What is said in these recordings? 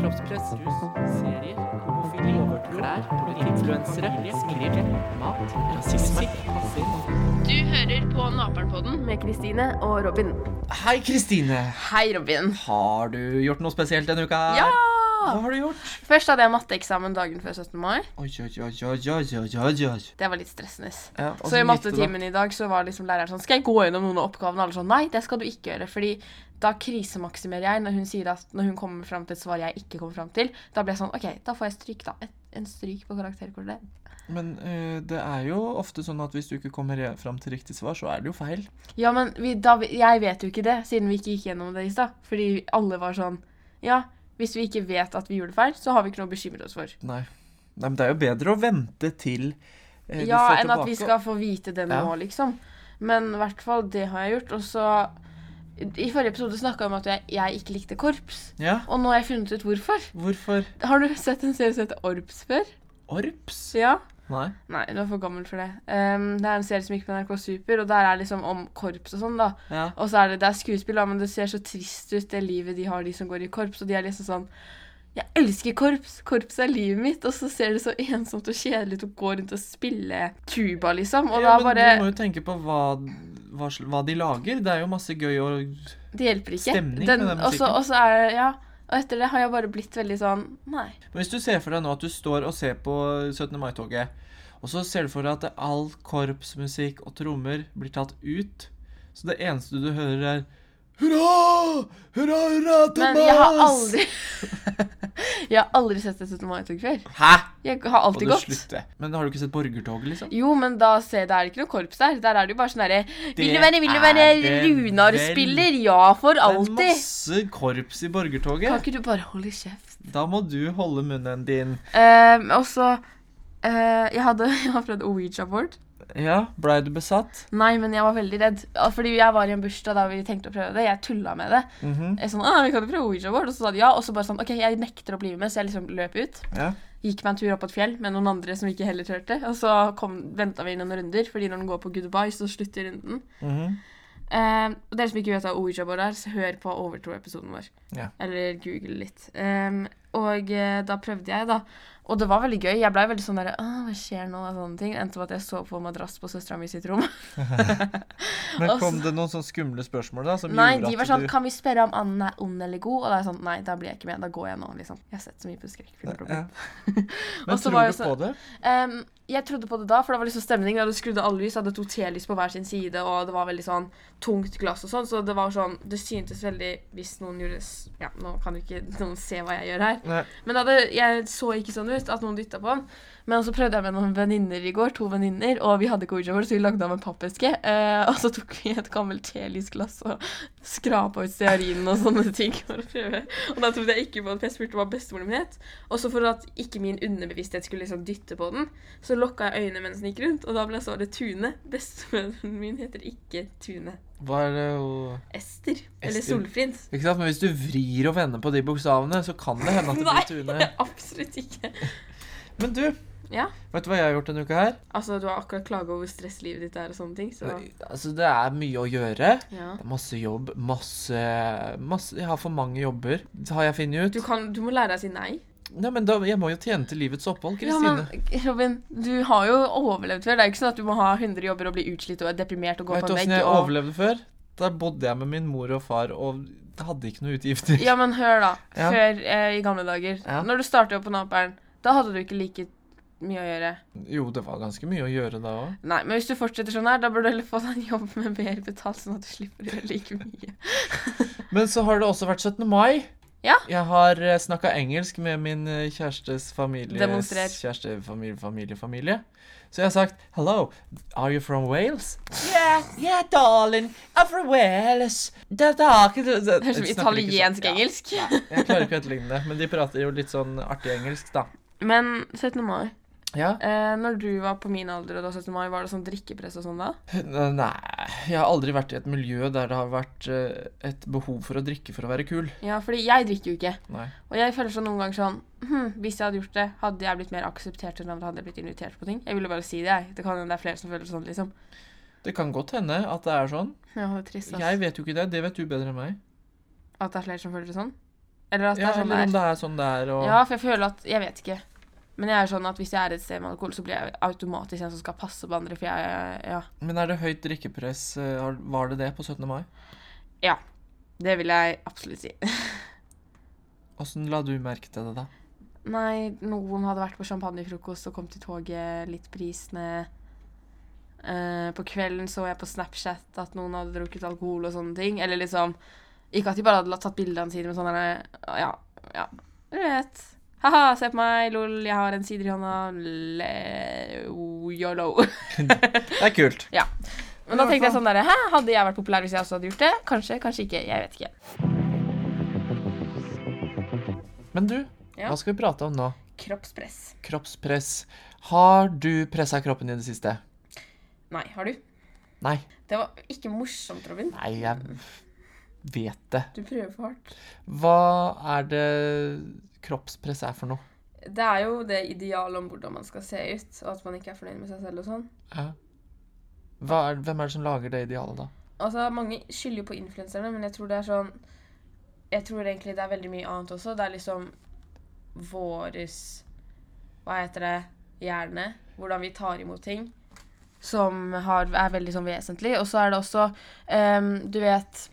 kroppspress, rus, serier, homofili, klær, influensere, smiler, mat, rasisme, Du hører på Naperen-podden med Kristine og Robin. Hei, Kristine. Hei, Robin. Har du gjort noe spesielt denne uka? Ja! Hva har du gjort? Først hadde jeg matteeksamen dagen før 17. mai. Oi, oi, oi, oi, oi, oi, oi, oi. Det var litt stressende. Ja, Så i mattetimen i dag så var liksom læreren sånn Skal jeg gå gjennom noen av oppgavene? Alle sånn Nei, det skal du ikke gjøre. Fordi da krisemaksimerer jeg når hun sier at når hun kommer fram til et svar jeg ikke kommer fram til. Da blir jeg sånn OK, da får jeg stryk, da. Et, en stryk på karakterkortet. Men eh, det er jo ofte sånn at hvis du ikke kommer fram til riktig svar, så er det jo feil. Ja, men vi, da, jeg vet jo ikke det, siden vi ikke gikk gjennom det i stad. Fordi alle var sånn Ja, hvis vi ikke vet at vi gjorde feil, så har vi ikke noe å bekymre oss for. Nei. Nei, men det er jo bedre å vente til eh, Ja, enn at vi skal få vite det nå, Ja. liksom. Men i hvert fall, det har jeg gjort. Og så I forrige episode snakka vi om at jeg, jeg ikke likte korps. Ja, Og nå har jeg funnet ut hvorfor. hvorfor? Har du sett en serie som heter Orps før? Orps? Ja? Nei. Nei, du er for gammel for det. Um, det er en serie som gikk på NRK Super, og der er liksom om korps og sånn, da. Ja. Og så er det, det er skuespill, da, men det ser så trist ut, det livet de har, de som går i korps. Og de er liksom sånn Jeg elsker korps! Korps er livet mitt. Og så ser det så ensomt og kjedelig ut å gå rundt og spille tuba, liksom. Og ja, da men bare du må jo tenke på hva, hva, hva de lager. Det er jo masse gøy og Det hjelper ikke. Stemning med den musikken. Og så er det Ja. Og etter det har jeg bare blitt veldig sånn Nei. Men hvis du ser for deg nå at du står og ser på 17. mai-toget, og så ser du for deg at all korpsmusikk og trommer blir tatt ut, så det eneste du hører er Hurra! Hurra, hurra, Thomas! Men jeg har aldri Jeg har aldri sett et 17. mai-tog før. Hæ? Jeg har Må alltid du gått. slutte? Men har du ikke sett Borgertoget, liksom? Jo, men da se, da er det ikke noe korps der. Der er det jo bare sånn herre Vil du være, vil du være er det Runar-spiller? Ja, for Det er alltid. masse korps i borgertoget. Kan ikke du bare holde kjeft? Da må du holde munnen din. Um, og så eh, Jeg hadde jeg har prøvd Ouija-board. Ja, blei du besatt? Nei, men jeg var veldig redd. Fordi jeg var i en bursdag da vi tenkte å prøve det. Jeg tulla med det. Mm Jeg sånn, ah, vi kan prøve Ouija-board. Og så sa de ja. Og så bare sånn OK, jeg nekter å bli med, så jeg liksom løp ut. Ja. Gikk meg en tur opp et fjell med noen andre som ikke heller turte. Og så venta vi noen runder, fordi når den går på goodbye, så slutter runden. Mhm. Eh, og dere som ikke vet hva Ouija-board er, så hør på Overtro-episoden vår. Ja. Eller google litt. Em, og eh, da prøvde jeg, da. Og det var veldig gøy. Jeg blei veldig sånn derre hva skjer nå? Og sånne ting. Endte med at jeg så på madrass på søstera mi sitt rom. Men kom det noen sånne skumle spørsmål, da? Som Nei, gjorde de var sånn du Kan vi spørre om anden er ond eller god? Og da er jeg sånn Nei, da blir jeg ikke med. Da går jeg nå, liksom. Jeg har sett så mye på skrekkfilmer. ja. Men tror du så- på det? Um, jeg trodde på det da, for det var liksom stemning. Da du skrudde alle lys, hadde to telys på hver sin side, og det var veldig sånn tungt glass og sånn, så det var sånn Det syntes veldig hvis noen gjorde Ja, nå kan jo ikke noen se hva jeg gjør her. Nei. Men det jeg så ikke sånn ut at noen dytta på den. Men så prøvde jeg med noen venninner i går, to venninner, og vi hadde ikke Ouija-board, så vi lagde av en pappeske. Eh, og så tok vi et gammelt telysglass og skrapa ut stearinen og sånne ting for å prøve. Og da trodde jeg ikke på for jeg spurte hva bestemoren min het. Og så for at ikke min underbevissthet skulle liksom dytte på den, så lukka jeg øynene mens den gikk rundt, og da ble så det Tune. Bestemoren min heter ikke Tune. Hva er det hun Ester. Eller Solfrid. Ikke sant? Men hvis du vrir og vender på de bokstavene, så kan det hende at det Nei, blir Tune. absolutt ikke. Men du, Ja. vet du hva jeg har gjort denne uka her? Altså, du har akkurat klaga over stresslivet ditt der og sånne ting, så Altså, det er mye å gjøre. ja. Det er masse jobb, masse, masse Jeg har for mange jobber, har jeg funnet ut. Du, kan, du må lære deg å si nei. Nei, men da, Jeg må jo tjene til livets opphold, Ja, Kristine. men Robin, du har jo overlevd før. Det er jo ikke sånn at du må ha 100 jobber og bli utslitt og er deprimert og gå Vet på du en åssen vegg. jeg Og... overlevde før? Da bodde jeg med min mor og far og hadde ikke noe utgifter. Ja, men hør, da. Ja. Før eh, i gamle dager. Ja. Når du startet opp på Naperen, da hadde du ikke like mye å gjøre. Jo, det var ganske mye å gjøre da òg. Nei, men hvis du fortsetter sånn her, da burde du heller få deg en jobb med mer betalt, sånn at du slipper å gjøre like mye. Men så har det også vært 17. mai. Ja. Jeg har snakka engelsk med min eh, kjærestes familie. Kjæreste, familie, familie, familie. Så jeg har sagt Hello, are you from Wales? Yeah. Yeah, darling, I'm from Wales. Det Det er som italiensk engelsk. Jeg klarer ikke å etterligne det, men de prater jo litt sånn artig engelsk, da. Men 17. mai Ja. eh, Når du var på min alder og da 17. mai, var det sånn drikkepress og sånn da? Nei, jeg har aldri vært i et miljø der det har vært eh, et behov for å drikke for å være kul. Ja, fordi jeg drikker jo ikke. Nei. Og jeg føler sånn noen ganger sånn hm, Hvis jeg hadde gjort det, hadde jeg blitt mer akseptert enn om jeg hadde blitt invitert på ting. Jeg ville bare si det, jeg. Det kan hende det er flere som føler sånn, liksom. Det kan godt hende at det er sånn. Ja, det er trist, ass. Jeg vet jo ikke det. Det vet du bedre enn meg. At det er flere som føler det sånn. Eller at det Ja, er sånn eller om det er. det er sånn det er, og Ja, for jeg føler at Jeg vet ikke. Men jeg er sånn at hvis jeg er et sted med alkohol, så blir jeg automatisk en som skal passe på andre, for jeg Ja. Men er det høyt drikkepress? eh, Var det det på 17. mai? Ja. Det vil jeg absolutt si. Åssen la du merke til det, da? Nei, noen hadde vært på champagnefrokost og kom til toget litt prisende. Uh, på kvelden så jeg på Snapchat at noen hadde drukket alkohol og sånne ting. Eller liksom Ikke at de bare hadde tatt bildene sine men sånn Ja, ja, du vet. Ha-ha, se på meg, lol, jeg har en sider i hånda. Yolo. Det er kult. Ja. Men da tenkte jeg sånn derre Hæ, hadde jeg vært populær hvis jeg også hadde gjort det? Kanskje, kanskje ikke. Jeg vet ikke. Men du, Ja. hva skal vi prate om nå? Kroppspress. Kroppspress. Har du pressa kroppen i det siste? Nei, har du? Nei. Det var ikke morsomt, Robin. Nei, jeg vet det. Du prøver for hardt. Hva er det kroppspress er for noe? Det er jo det idealet om hvordan man skal se ut, og at man ikke er fornøyd med seg selv og sånn. Ja. Er, hvem er det som lager det idealet, da? Altså, mange skylder jo på influenserne, men jeg tror det er sånn Jeg tror egentlig det er veldig mye annet også. Det er liksom våres Hva heter det? Hjerne. Hvordan vi tar imot ting. Som har, er veldig sånn vesentlig. Og så er det også um, Du vet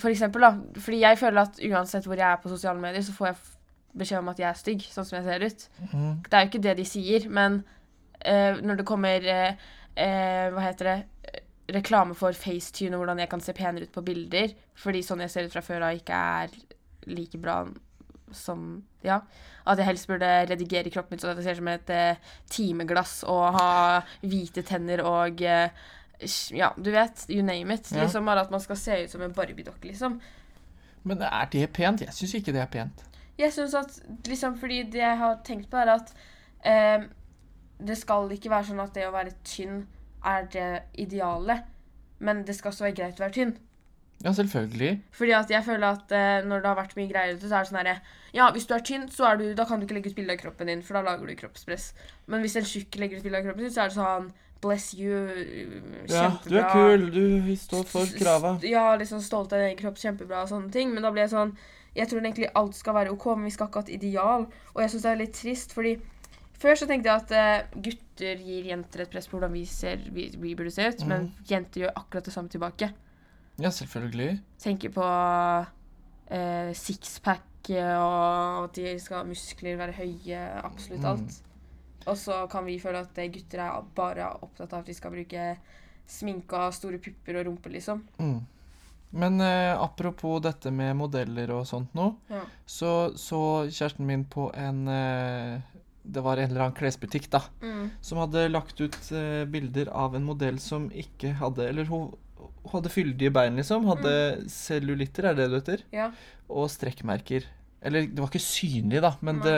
For eksempel, da. Fordi jeg føler at uansett hvor jeg er på sosiale medier, så får jeg beskjed om at jeg er stygg, sånn som jeg ser ut. Mm. Det er jo ikke det de sier, men uh, når det kommer uh, uh, Hva heter det? eh, Reklame for FaceTune og hvordan jeg kan se penere ut på bilder, fordi sånn jeg ser ut fra før av, ikke er like bra som Ja. At jeg helst burde redigere kroppen min sånn at jeg ser ut som et eh, timeglass og ha hvite tenner og eh, Ja, du vet. You name it. Ja. Liksom Bare at man skal se ut som en Barbie-dokke, liksom. Men er det pent? Jeg syns ikke det er pent. Jeg syns at liksom, Fordi det jeg har tenkt på, er at eh, det skal ikke være sånn at det å være tynn er det ideale. Men det skal også være greit å være tynn. Ja, selvfølgelig. Fordi at jeg føler at eh, når det har vært mye greier ute, så er det sånn herre Ja, hvis du er tynn, så er du, da kan du ikke legge ut bilde av kroppen din, for da lager du kroppspress. Men hvis en tjukk legger ut bilde av kroppen sin, så er det sånn Bless you. Kjempebra. Ja, du er kul. Du står for krava. Ja, liksom stolt av egen kropp, kjempebra og sånne ting. Men da blir jeg sånn Jeg tror egentlig alt skal være OK, men vi skal ikke ha et ideal. Og jeg syns det er litt trist, fordi før så tenkte jeg at uh, gutter gir jenter et press på hvordan vi, ser, vi, vi burde se ut, men jenter gjør akkurat det samme tilbake. Ja, selvfølgelig. Tenker på uh, sixpack eh, og at de skal ha muskler, være høye, absolutt Mm. Og så kan vi føle at gutter er bare opptatt av at vi skal bruke sminke og ha store pupper og rumpe, liksom. Mm. Men eh, apropos dette med modeller og sånt nå, Ja. så så kjæresten min på en eh, Det var en eller annen klesbutikk, da. Mm. Som hadde lagt ut eh, bilder av en modell som ikke hadde Eller hun, hun hadde fyldige bein, liksom. Hadde cellulitter, er det det heter? ja. Og strekkmerker. Eller det var ikke synlig, da, men det,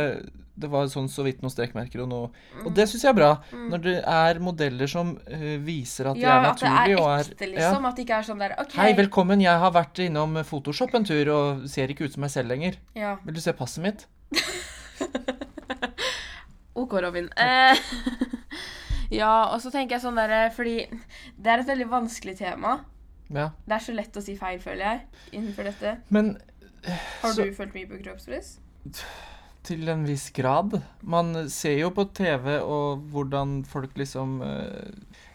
det var sånn så vidt noen strekmerker og noe Mm. Og det syns jeg er bra. Når det er modeller som uh, viser at de Ja, er at det er naturlige er ekte, ja. liksom. At det ikke er sånn der OK. Hei, velkommen. Jeg har vært innom Photoshop en tur og ser ikke ut som meg selv lenger. Ja. Vil du se passet mitt? OK, Robin. Eh, ja, og så tenker jeg sånn derre Fordi det er et veldig vanskelig tema. Ja. Det er så lett å si feil, føler jeg, innenfor dette. Men Har Så- du følt mye på kroppspress? til en viss grad. Man ser jo på TV og hvordan folk liksom uh,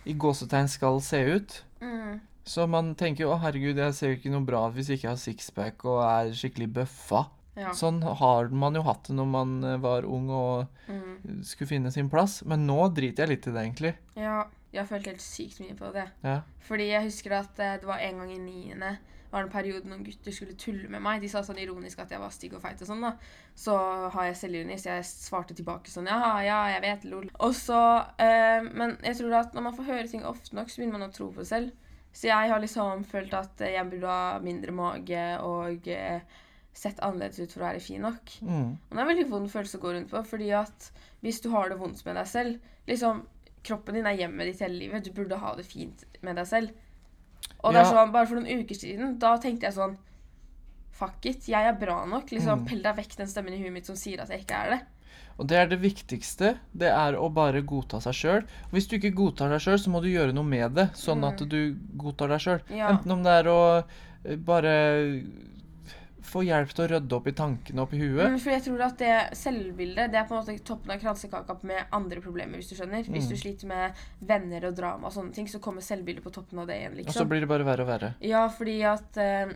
i gåsetegn skal se ut. Mm. Så man tenker jo å herregud, jeg ser jo ikke noe bra ut hvis jeg ikke har sixpack og er skikkelig bøffa. Ja. Sånn har man jo hatt det når man eh, var ung og Mm. skulle finne sin plass. Men nå driter jeg litt i det, egentlig. ja. Jeg har følt helt sykt mye på det. Ja. Fordi jeg husker at eh, det var en gang i niende var det en periode noen gutter skulle tulle med meg. De sa sånn ironisk at jeg var stygg og feit og sånn, da. Så har jeg selvironi, så jeg svarte tilbake sånn ja, ja, jeg vet, lol. Og så eh, Men jeg tror at når man får høre ting ofte nok, så begynner man å tro på det selv. Så jeg har liksom følt at eh, jeg burde ha mindre mage og eh, sett annerledes ut for å være fin nok. Mm. Og det er en veldig vond følelse å gå rundt på, fordi at hvis du har det vondt med deg selv liksom, Kroppen din er hjemmet ditt hele livet. Du burde ha det fint med deg selv. Og det er sånn, bare for noen uker siden, da tenkte jeg sånn Fuck it, jeg er bra nok. liksom, Mm. Pell deg vekk den stemmen i huet mitt som sier at jeg ikke er det. Og det er det viktigste. Det er å bare godta seg sjøl. Hvis du ikke godtar deg sjøl, så må du gjøre noe med det, sånn at du godtar deg sjøl. Mm. Ja. Enten om det er å eh, bare få hjelp til å rydde opp i tankene oppi huet. Mm, for jeg tror at det selvbildet det er på en måte toppen av kransekaka med andre problemer, hvis du skjønner. Hvis Mm. du sliter med venner og drama og sånne ting, så kommer selvbildet på toppen av det igjen, liksom. Og så liksom. blir det bare verre og verre. Ja, fordi at uh,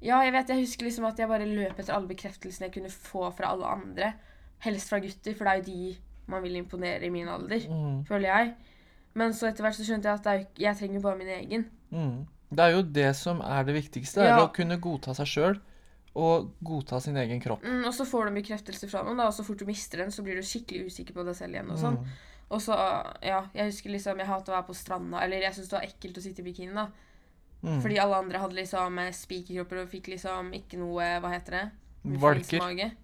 Ja, jeg vet, jeg husker liksom at jeg bare løp etter alle bekreftelsene jeg kunne få fra alle andre. Helst fra gutter, for det er jo de man vil imponere i min alder, Mm. føler jeg. Men så etter hvert så skjønte jeg at jo jeg trenger bare min egen. Mm. Det er jo det som er det viktigste. Ja. Å kunne godta seg sjøl og godta sin egen kropp. Mm, og så får du bekreftelse fra noen, da, og så fort du mister den, så blir du skikkelig usikker på deg selv igjen. Og sånn. Mm. Og så, ja, jeg husker liksom, jeg hater å være på stranda, eller jeg syns det var ekkelt å sitte i bikini, da. Mm. Fordi alle andre hadde liksom eh, spikerkropper og fikk liksom ikke noe, hva heter det? Valker.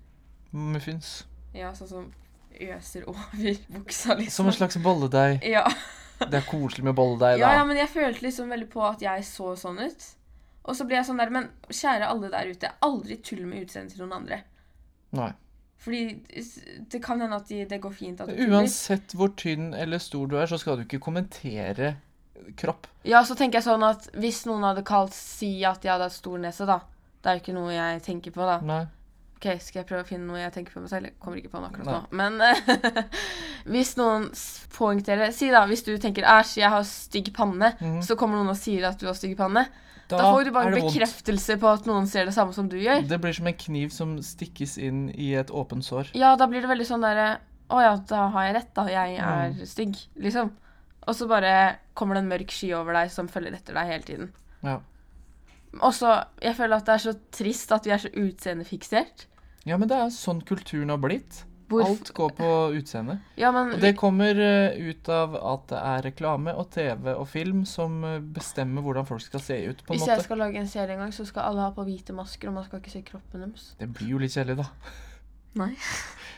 Muffins. Ja, sånn som øser over buksa, liksom. Som en slags bolledeig. Ja. Det er koselig med bolledeig, ja, da. ja, men jeg følte liksom veldig på at jeg så sånn ut. Og så ble jeg sånn der, men kjære alle der ute, aldri tull med utseendet til noen andre. Nei. Fordi det kan hende at de, det går fint at du tuller. Uansett hvor tynn eller stor du er, så skal du ikke kommentere kropp. Ja, så tenker jeg sånn at hvis noen hadde kalt si at jeg hadde hatt stor nese, da. Det er jo ikke noe jeg tenker på, da. Nei. Ok, Skal jeg prøve å finne noe jeg tenker på meg selv? Jeg kommer ikke på noe akkurat nå. Men eh, hvis noen poengterer Si da, hvis du tenker æsj, jeg har stygg panne, mm. så kommer noen og sier at du har stygg panne. Da, Da, får du bare en det vondt. bekreftelse på at noen ser det samme som du gjør. Det blir som en kniv som stikkes inn i et åpent sår. Ja, da blir det veldig sånn derre Å ja, da har jeg rett, da. Jeg er Mm. stygg. Liksom. Og så bare kommer det en mørk sky over deg som følger etter deg hele tiden. Ja. Og så Jeg føler at det er så trist at vi er så utseendefiksert. Ja, men det er sånn kulturen har blitt. Hvorf- Alt går på utseende. Ja, men Og det kommer eh, ut av at det er reklame og TV og film som eh, bestemmer hvordan folk skal se ut, Hvis jeg skal lage en serie en gang, så skal alle ha på hvite masker, og man skal ikke se kroppen deres. Det blir jo litt kjedelig, da. Nei.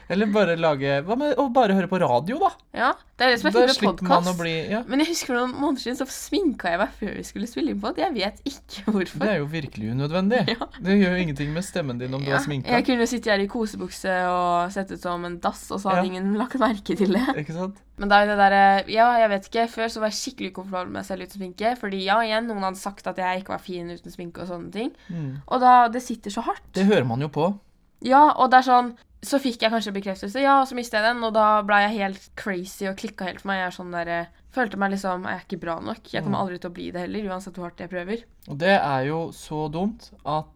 Eller bare lage Hva med å bare høre på radio, da? Ja, det er det som er fint med podkast. Ja. Men jeg husker for noen måneder siden så sminka jeg meg før vi skulle spille inn på. Jeg vet ikke hvorfor. Det er jo virkelig unødvendig. Ja. Det gjør jo ingenting med stemmen din om du har sminka. jeg kunne sitte her i kosebukse og sett ut som en dass, og så hadde Ja. ingen lagt merke til det. Ikke sant? Men da er det derre Ja, jeg vet ikke. Før så var jeg skikkelig komfortabel med meg selv uten sminke. Fordi ja, igjen, noen hadde sagt at jeg ikke var fin uten sminke og sånne ting. Mm. Og da Det sitter så hardt. Det hører man jo på. Ja, og det er sånn Så fikk jeg kanskje bekreftelse, ja, og så mista jeg den, og da ble jeg helt crazy og klikka helt for meg. Jeg er sånn der, eh, følte meg liksom Jeg er ikke bra nok. Jeg kommer Mm. aldri til å bli det heller, uansett hvor hardt jeg prøver. Og det er jo så dumt at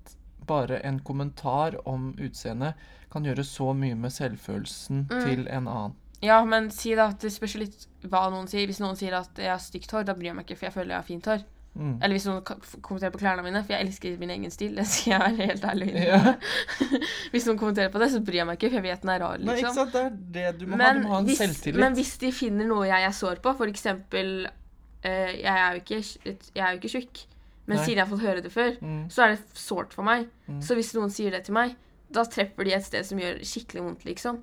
bare en kommentar om utseendet kan gjøre så mye med selvfølelsen Mm. til en annen. Ja, men si da at det spørs litt hva noen sier. Hvis noen sier at jeg har stygt hår, da bryr jeg meg ikke, for jeg føler jeg har fint hår. Mm. Eller hvis noen kommenterer på klærne mine, for jeg elsker min egen stil. Det skal jeg være helt ærlig. Ja. hvis noen kommenterer på det, så bryr jeg meg ikke, for jeg vet den er rar, Nei, ikke liksom. sant? Det er det du må ha. Men Du må ha en hvis, selvtillit. men hvis de finner noe jeg er sår på, for eksempel eh, Jeg er jo ikke, jeg er jo ikke tjukk, men Nei. siden jeg har fått høre det før, mm. så er det sårt for meg. Mm. Så hvis noen sier det til meg, da treffer de et sted som gjør skikkelig vondt, liksom.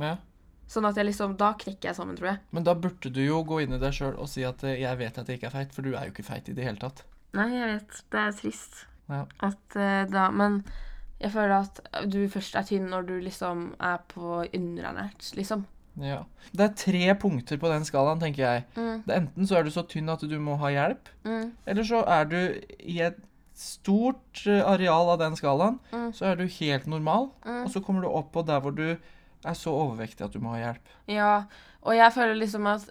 ja. Sånn at jeg liksom Da knekker jeg sammen, tror jeg. Men da burde du jo gå inn i deg sjøl og si at eh, 'jeg vet at jeg ikke er feit', for du er jo ikke feit i det hele tatt. Nei, jeg vet. Det er trist. Ja. At eh, da Men jeg føler at du først er tynn når du liksom er på underernært, liksom. Ja. Det er tre punkter på den skalaen, tenker jeg. Mm, Det er Enten så er du så tynn at du må ha hjelp, mm, eller så er du i et stort eh, areal av den skalaen, Mm. så er du helt normal, mm. og så kommer du opp på der hvor du er så overvektig at du må ha hjelp. Ja, og jeg føler liksom at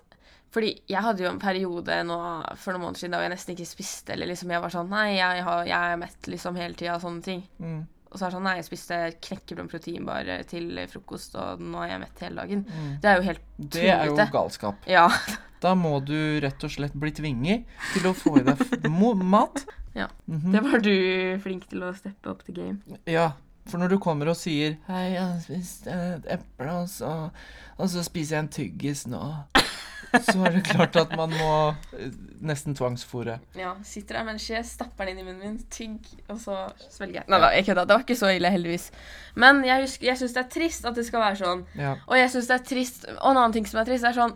Fordi jeg hadde jo en periode nå for noen måneder siden da jeg nesten ikke spiste, eller liksom jeg var sånn Nei, jeg, har, jeg er mett liksom hele tida, og sånne ting. Mm. Og så er det sånn Nei, jeg spiste knekkebrød og proteinbar til frokost, og nå er jeg mett hele dagen. Mm. Det er jo helt Det er jo galskap. Ja. Da må du rett og slett bli tvinget til å få i deg mat. Ja. Mhm. Det var du flink til å steppe opp til game. Ja, for når du kommer og sier 'Hei, jeg har spist et eple, og så, og så spiser jeg en tyggis nå', så er det klart at man må eh, nesten tvangsfòre. Ja, sitter der med en skje, stapper den inn i munnen min, tygg, og så svelger jeg. Nei da, jeg kødda. Det var ikke så ille, heldigvis. Men jeg, husker- jeg syns det er trist at det skal være sånn. Ja. Og jeg synes det er trist Og en annen ting som er trist, er sånn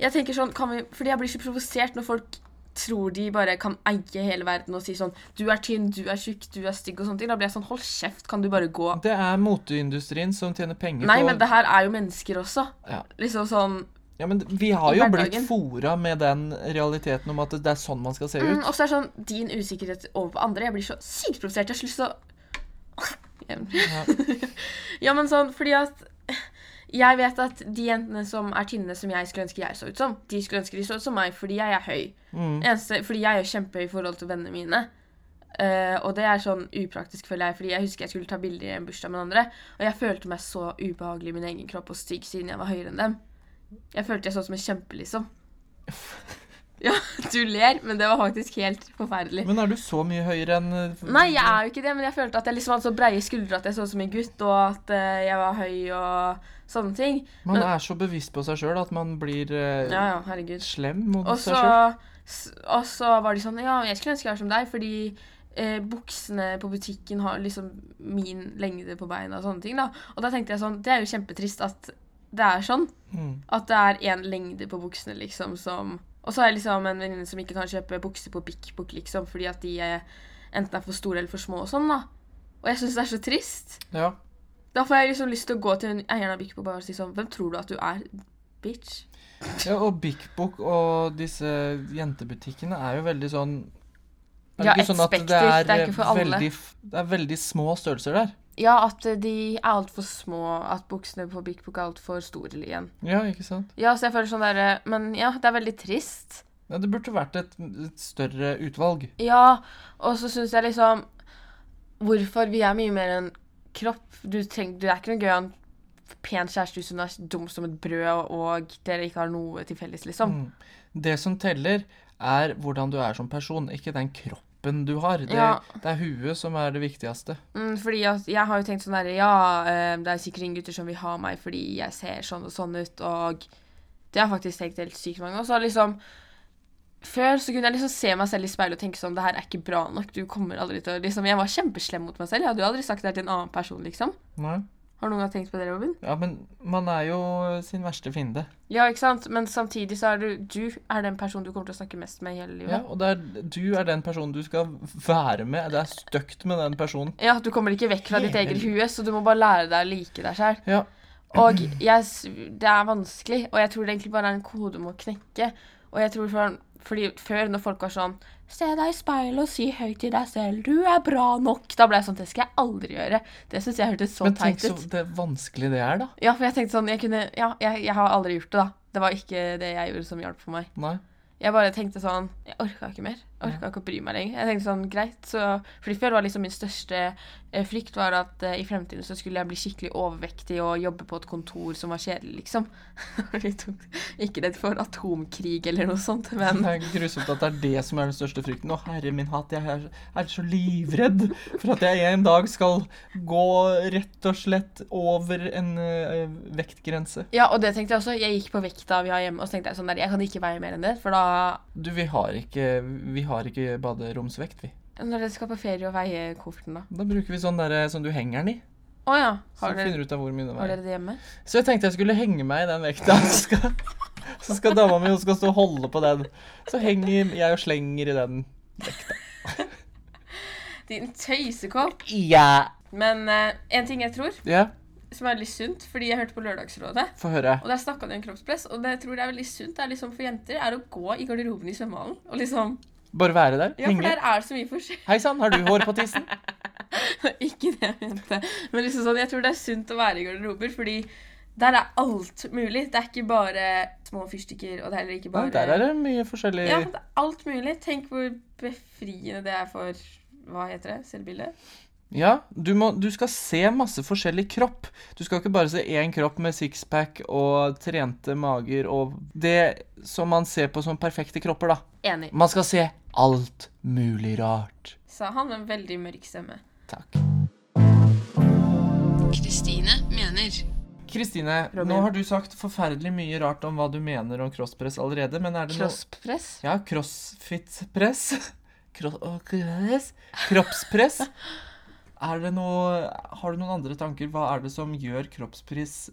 Jeg tenker sånn kan vi, Fordi jeg blir så provosert når folk tror de bare kan eie hele verden og si sånn Du er tynn, du er tjukk, du er stygg og sånne ting. Da blir jeg sånn Hold kjeft, kan du bare gå? Det er moteindustrien som tjener penger Nei, på men det her er jo mennesker også. Ja. Liksom sånn Ja, men vi har jo blitt fora med den realiteten om at det er sånn man skal se mm, ut. Og så er det sånn din usikkerhet over på andre. Jeg blir så sykt provosert. Jeg har så lyst til å Ja. Ja, men sånn, fordi at jeg vet at de jentene som er tynne som jeg skulle ønske jeg så ut som, de skulle ønske de så ut som meg fordi jeg er høy. Mm. Eneste, fordi jeg er kjempehøy i forhold til vennene mine. Uh, og det er sånn upraktisk, føler jeg, fordi jeg husker jeg skulle ta bilder i en bursdag med andre, og jeg følte meg så ubehagelig i min egen kropp og stygg siden jeg var høyere enn dem. Jeg følte jeg så ut som en kjempe, liksom. Ja, du ler, men det var faktisk helt forferdelig. Men er du så mye høyere enn eh, Nei, jeg er jo ikke det, men jeg følte at jeg liksom hadde så breie skuldre at jeg så ut som en gutt, og at eh, jeg var høy og sånne ting. Man men- er så bevisst på seg sjøl at man blir eh, Ja, ja, herregud. slem mot også, seg så, sjøl. og så var de sånn Ja, jeg skulle ønske jeg var som deg, fordi eh, buksene på butikken har liksom min lengde på beina og sånne ting, da. Og da tenkte jeg sånn Det er jo kjempetrist at det er sånn. Mm. At det er én lengde på buksene, liksom, som Og så har jeg liksom en venninne som ikke kan kjøpe bukser på Bik Bok, liksom, fordi at de er, enten er for store eller for små og sånn, da. Og jeg syns det er så trist. Ja. Da får jeg liksom lyst til å gå til eieren av Bik Bok og si sånn Hvem tror du at du er, bitch? ja, og Bik Bok og disse jentebutikkene er jo veldig sånn er det Ja, ikke sånn at det er eh, ikke for alle. Veldig, det er veldig små størrelser der. Ja, at eh, de er altfor små, at buksene på Bik Bok er altfor store igjen. Ja, ikke sant? Ja, så jeg føler sånn derre Men ja, det er veldig trist. Ja, det burde vært et, et større utvalg. Ja, og så syns jeg liksom Hvorfor vi er mye mer enn kropp. Du, trenger, du er ikke noe gøy å ha en pen kjæreste hvis hun er dum som et brød, og dere ikke har noe til felles, liksom. Mm. Det som teller, er hvordan du er som person, ikke den kroppen du har. Det, Ja. det er huet som er det viktigste. Mm, fordi at jeg har jo tenkt sånn derre Ja, eh, det er sikkert ingen gutter som vil ha meg fordi jeg ser sånn og sånn ut, og det har jeg faktisk tenkt helt sykt mange ganger. Så liksom Før så kunne jeg liksom se meg selv i speilet og tenke sånn Det her er ikke bra nok. Du kommer aldri til å liksom Jeg var kjempeslem mot meg selv. Jeg hadde jo aldri sagt det her til en annen person, liksom. Nei. Har du noen gang tenkt på det, Robin? Ja, men man er jo sin verste fiende. Ja, ikke sant? Men samtidig så er du Du er den personen du kommer til å snakke mest med i hele livet. Ja, og er, du er den personen du skal være med. Det er stygt med den personen. Ja, du kommer ikke vekk fra ditt eget hue, så du må bare lære deg å like deg sjøl. Ja. Og jeg, det er vanskelig, og jeg tror det egentlig bare er en kode du må knekke. Og jeg tror for, fordi Før, når folk var sånn Se deg i speilet og si høyt til deg selv 'Du er bra nok', da ble jeg sånn Det skal jeg aldri gjøre. Det syns jeg hørtes så teit ut. Men tenk så det vanskelig det er, da. Ja, for jeg tenkte sånn Jeg kunne Ja, jeg, jeg har aldri gjort det, da. Det var ikke det jeg gjorde som hjalp for meg. Nei. Jeg bare tenkte sånn Jeg orka ikke mer. Orka ikke å bry meg lenger. Jeg tenkte sånn, greit, så Fordi før var liksom min største eh, frykt var at eh, i fremtiden så skulle jeg bli skikkelig overvektig og jobbe på et kontor som var kjedelig, liksom. Ikke redd for atomkrig eller noe sånt, men Det er grusomt at det er det som er den største frykten. Å, herre min hatt, jeg er, er så livredd for at jeg en dag skal gå rett og slett over en eh, vektgrense. Ja, og det tenkte jeg også. Jeg gikk på vekta vi har hjemme, og så tenkte jeg sånn der, jeg kan ikke veie mer enn det, for da Du, vi har ikke, vi har ikke baderomsvekt, vi. Når dere skal på ferie og veie kofferten, da. Da bruker vi sånn der som du henger den i. Å ja. Så Har dere, finner ut av hvor mye det har dere det hjemme? Så jeg tenkte jeg skulle henge meg i den vekta. Så skal, så skal dama mi skal stå og holde på den. Så henger jeg og slenger i den. Din tøysekopp. Ja. Men uh, en ting jeg tror, Ja, som er litt sunt, fordi jeg hørte på Lørdagsrådet få høre. Og der snakka de om kroppspress, og det jeg tror det er veldig sunt det er liksom for jenter, er å gå i garderoben i svømmehallen. Og liksom Bare være der. Ja, for der er det så mye forskjell. Hei sann, har du hår på tissen? Ikke det jeg mente. Men liksom sånn, jeg tror det er sunt å være i garderober, fordi der er alt mulig. Det er ikke bare små fyrstikker, og det er heller ikke Ja, bare der er det mye forskjellig Ja, det er alt mulig. Tenk hvor befriende det er for Hva heter det? Selvbildet? Ja, du, må, du skal se masse forskjellig kropp. Du skal ikke bare se én kropp med sixpack og trente mager og det som man ser på som perfekte kropper, da. Enig, Man skal se alt mulig rart. sa han med en veldig mørk stemme. Takk. Kristine mener Kristine, nå har du sagt forferdelig mye rart om hva du mener om crosspress allerede, men er det noe Crosspress? Ja, crossfit-press. Kro. Kroppspress. Det noe Har du noen andre tanker? Hva er det som gjør kroppspress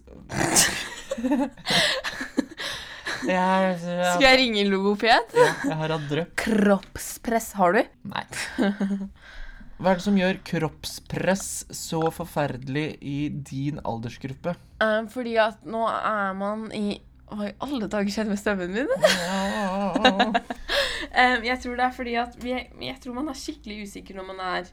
jeg, Skal jeg ringe logoped? Ja, jeg har hatt drøm. Kroppspress har du? Nei. Hva er det som gjør kroppspress så forferdelig i din aldersgruppe? Um, fordi at nå er man i Hva i alle dager skjedde med stemmen min? Um, jeg tror det er fordi at vi, jeg tror man er skikkelig usikker når man er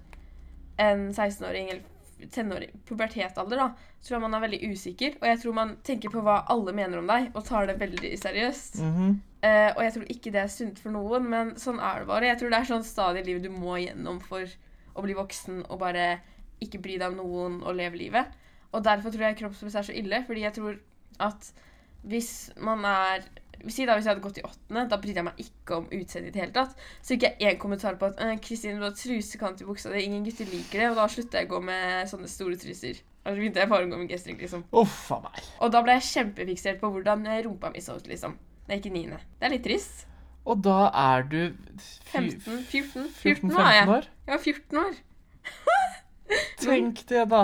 en 16-åring eller tenåring, pubertetalder, da, så tror jeg man er veldig usikker. Og jeg tror man tenker på hva alle mener om deg, og tar det veldig seriøst. Mhm. Eh, og jeg tror ikke det er sunt for noen, men sånn er det bare. Jeg tror det er sånn stadig liv livet du må gjennom for å bli voksen og bare ikke bry deg om noen og leve livet. Og derfor tror jeg kroppspress er så ille, fordi jeg tror at hvis man er Si da hvis jeg hadde gått i åttende, da brydde jeg meg ikke om utseendet i det hele tatt. Så fikk jeg én kommentar på at «Eh, 'Kristin, du har trusekant i buksa di. Ingen gutter liker det.' Og da slutta jeg å gå med sånne store truser. Og så begynte jeg bare å gå med G-string, liksom. Uff meg. Og da ble jeg kjempefiksert på hvordan rumpa mi så ut, liksom. Da jeg gikk i niende. Det er litt trist. Og da er du 15, 14, 14 14-15 år? Jeg var 14 år. Tenk det, da.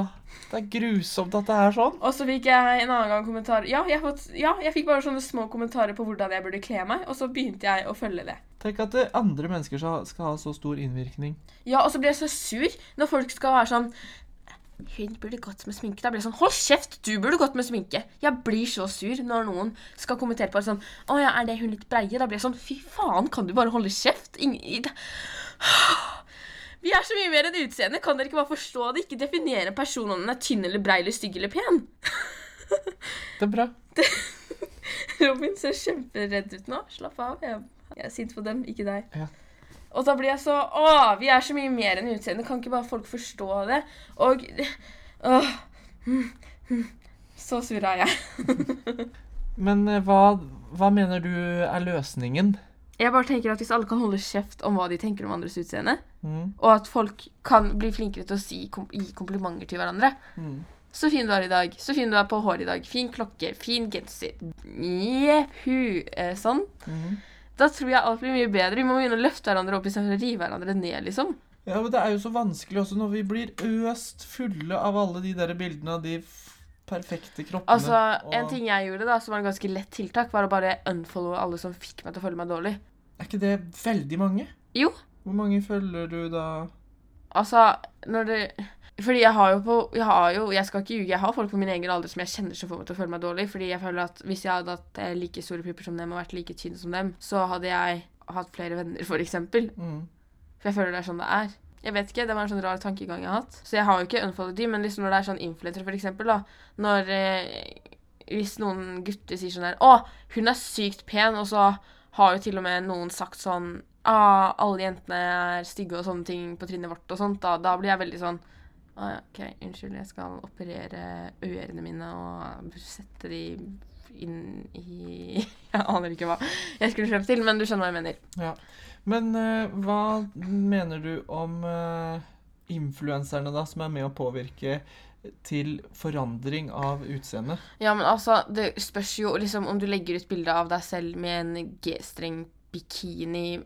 Det er grusomt at det er sånn. Og så fikk jeg en annen gang kommentar Ja, jeg, fått, ja, jeg fikk bare sånne små kommentarer på hvordan jeg burde kle meg, og så begynte jeg å følge det. Tenk at andre mennesker skal, skal ha så stor innvirkning. Ja, og så blir jeg så sur når folk skal være sånn Hun burde gått med sminke. Da blir jeg sånn Hold kjeft, du burde gått med sminke. Jeg blir så sur når noen skal kommentere på det sånn Å ja, er det hun litt breie? Da blir jeg sånn Fy faen, kan du bare holde kjeft? Ingen, vi er så mye mer enn utseende. Kan dere ikke bare forstå det? Ikke definere en person om den er tynn eller brei eller stygg eller pen. Det er bra. Robin ser kjemperedd ut nå. Slapp av. Jeg, jeg er sint på dem, ikke deg. Ja. Og da blir jeg så Å, vi er så mye mer enn utseende. Kan ikke bare folk forstå det? Og Åh. hm, hm. Så sur er jeg. Men eh, hva, hva mener du er løsningen? Jeg bare tenker at Hvis alle kan holde kjeft om hva de tenker om andres utseende, Mm. og at folk kan bli flinkere til å si, kom, gi komplimenter til hverandre Mm. Så fin du er i dag. Så fin du er på håret i dag. Fin klokke. Fin genser. Jehu. Eh, sånn. Mm. Da tror jeg alt blir mye bedre. Vi må begynne å løfte hverandre opp istedenfor å rive hverandre ned, liksom. Ja, men Det er jo så vanskelig også når vi blir øst fulle av alle de der bildene av de perfekte kroppene. Altså, En ting jeg gjorde da, som var en ganske lett tiltak, var å bare unfollowe alle som fikk meg til å føle meg dårlig. Er ikke det veldig mange? Jo. Hvor mange følger du da? Altså, når det Fordi jeg har jo på Jeg har jo, jeg skal ikke ljuge, jeg har folk på min egen alder som jeg kjenner som får meg til å føle meg dårlig. Fordi jeg føler at hvis jeg hadde hatt eh, like store pupper som dem og vært like tynn som dem, så hadde jeg hatt flere venner, for eksempel. Mm. For jeg føler det er sånn det er. Jeg vet ikke, Det var en sånn rar tankegang jeg har hatt. Så jeg har jo ikke unfollowed de, men liksom når det er sånn influensere, for eksempel, da. Når eh, Hvis noen gutter sier sånn her Å, hun er sykt pen, og så har jo til og med noen sagt sånn ah, alle jentene er stygge og sånne ting på trinnet vårt og sånt, da, da blir jeg veldig sånn ah, OK, unnskyld, jeg skal operere ørene mine og sette de inn i Jeg aner ikke hva jeg skulle frem til, men du skjønner hva jeg mener. Men uh, hva mener du om uh, influenserne, da, som er med å påvirke til forandring av utseende? Ja, men altså, det spørs jo liksom om du legger ut bilde av deg selv med en G-streng bikini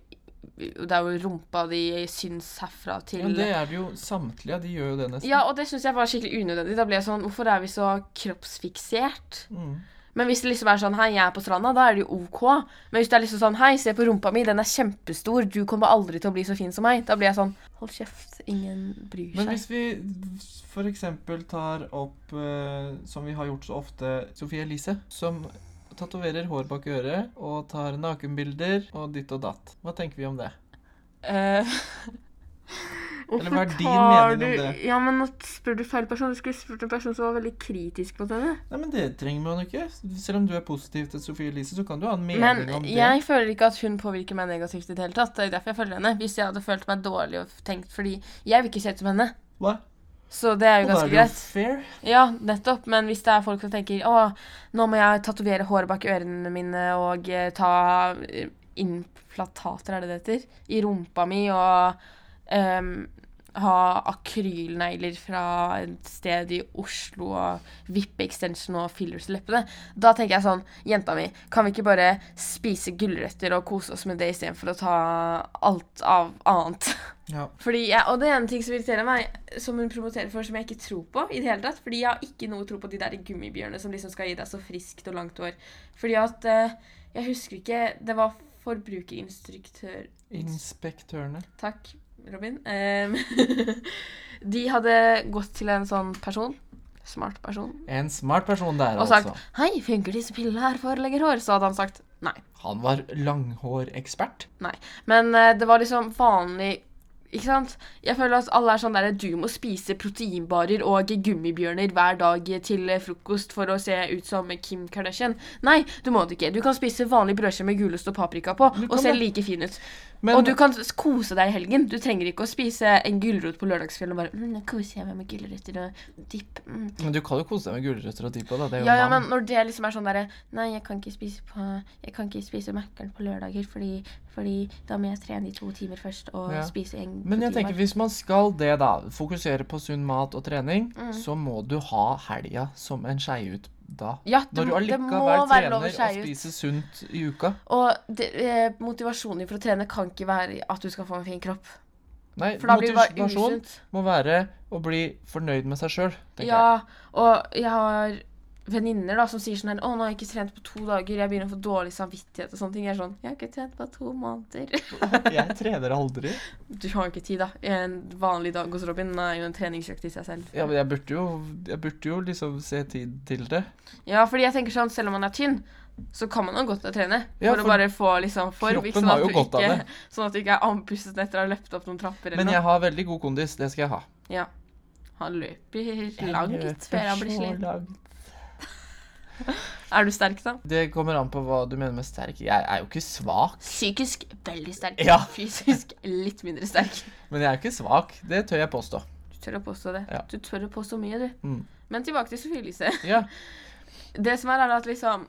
det er jo rumpa di syns herfra til Men det er det jo samtlige. De gjør jo det nesten. Ja, og det syns jeg var skikkelig unødvendig. Da ble jeg sånn Hvorfor er vi så kroppsfiksert? Mm. Men hvis det liksom er sånn Hei, jeg er på stranda, da er det jo OK. Men hvis det er liksom sånn Hei, se på rumpa mi, den er kjempestor, du kommer aldri til å bli så fin som meg. Da blir jeg sånn Hold kjeft, ingen bryr seg. Men hvis vi f.eks. tar opp, uh, som vi har gjort så ofte, Sofie Elise, som tatoverer hår bak øret og tar nakenbilder og ditt og datt. Hva tenker vi om det? Eh, Eller hva er din mening om det? Ja, men nå spør du feil person. Du skulle spurt en person som var veldig kritisk på denne. Nei, men Det trenger man jo ikke. Selv om du er positiv til Sofie Elise, så kan du ha en mening Men om det. Men jeg føler ikke at hun påvirker meg negativt i det hele tatt. Det er derfor jeg følger henne. Hvis jeg hadde følt meg dårlig og tenkt Fordi jeg vil ikke se ut som henne. Hva? Så det er jo ganske greit. fair. Ja, nettopp. Men hvis det er folk som tenker å, nå må jeg tatovere håret bak ørene mine og eh, ta eh, implantater, er det det heter, i rumpa mi og ehm, ha akrylnegler fra et sted i Oslo og vippe-extension og fillers i leppene, da tenker jeg sånn Jenta mi, kan vi ikke bare spise gulrøtter og kose oss med det istedenfor å ta alt av annet? Ja. Fordi jeg, og det er en ting som irriterer meg, som hun promoterer for, som jeg ikke tror på i det hele tatt. Fordi jeg har ikke noe tro på de der gummibjørnene som liksom skal gi deg så friskt og langt hår. Fordi at eh, Jeg husker ikke Det var forbrukerinstruktør Inspektørene. Takk, Robin. De hadde gått til en sånn person, smart person, En smart person der, og sagt altså. 'Hei, funker disse pillene her for leggerhår?' Så hadde han sagt nei. Han var langhårekspert. Men eh, det var liksom vanlig Ikke sant? Jeg føler at alle er sånn der Du må spise proteinbarer og gummibjørner hver dag til frokost for å se ut som Kim Kardashian. Nei, du må det ikke. Du kan spise vanlig brødskive med gulost og paprika på og se like fin ut. Men, og du kan kose deg i helgen. Du trenger ikke å spise en gulrot på lørdagskvelden og bare mm, koser jeg meg med gulrøtter og dipp'. Mm. men du kan jo kose deg med gulrøtter og da. Det er jo Ja, ja, men når det liksom er sånn derre Nei, jeg kan ikke spise på Jeg kan ikke spise Mækkern på lørdager, fordi, fordi da må jeg trene i to timer først og Ja. spise en Men jeg tenker hvis man skal det, da, fokusere på sunn mat og trening, Mm. så må du ha helga som en skeiut da. Ja, det, Når du allikevel trener og spiser sunt i uka. Og det, eh, motivasjonen for å trene kan ikke være at du skal få en fin kropp. Nei, motivasjon må være å bli fornøyd med seg sjøl, Ja, og jeg har venninner som sier sånn her 'Å, nå har jeg ikke trent på to dager. Jeg begynner å få dårlig samvittighet.' og sånne ting. Jeg er sånn 'Jeg har ikke trent på to måneder'. jeg. trener aldri. Du har jo ikke tid, da. En vanlig dag hos Robin er jo en treningsøkt i seg selv. Ja, men jeg burde jo, jeg burde jo liksom se tid til det. Ja, fordi jeg tenker sånn, selv om man er tynn, så kan man jo godt trene. Ja, for, for å bare få liksom form. Sånn, at ikke, sånn at du ikke er andpustet etter å ha løpt opp noen trapper Men noe. jeg har veldig god kondis. Det skal jeg ha. Ja. Han løper langt før han blir sliten. Er du sterk, da? Det kommer an på hva du mener med sterk. Jeg er jo ikke svak. Psykisk veldig sterk. Ja. Fysisk litt mindre sterk. Men jeg er ikke svak. Det tør jeg påstå. Du tør å påstå det. Ja. Du tør å påstå mye, du. Mm. Men tilbake til Sofie Elise. Ja. Det som er, er at liksom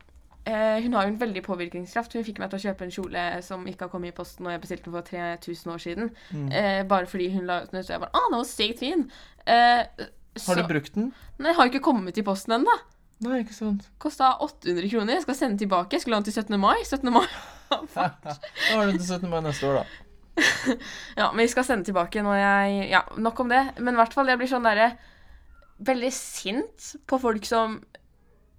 eh, Hun har jo en veldig påvirkningskraft. Hun fikk meg til å kjøpe en kjole som ikke har kommet i posten, og jeg bestilte den for 3000 år siden. Mm. Eh, bare fordi hun la ut den så jeg bare Å, den var sykt fin! Eh, Har du brukt den? Nei, jeg har ikke kommet i posten ennå. Nei, ikke sant. Kosta 800 kroner. Jeg skal sende tilbake. Jeg skulle ha den til 17. mai. 17. mai. Da har du den til 17. mai neste år, da. Ja, men vi skal sende tilbake når jeg Ja, nok om det. Men i hvert fall, jeg blir sånn derre Veldig sint på folk som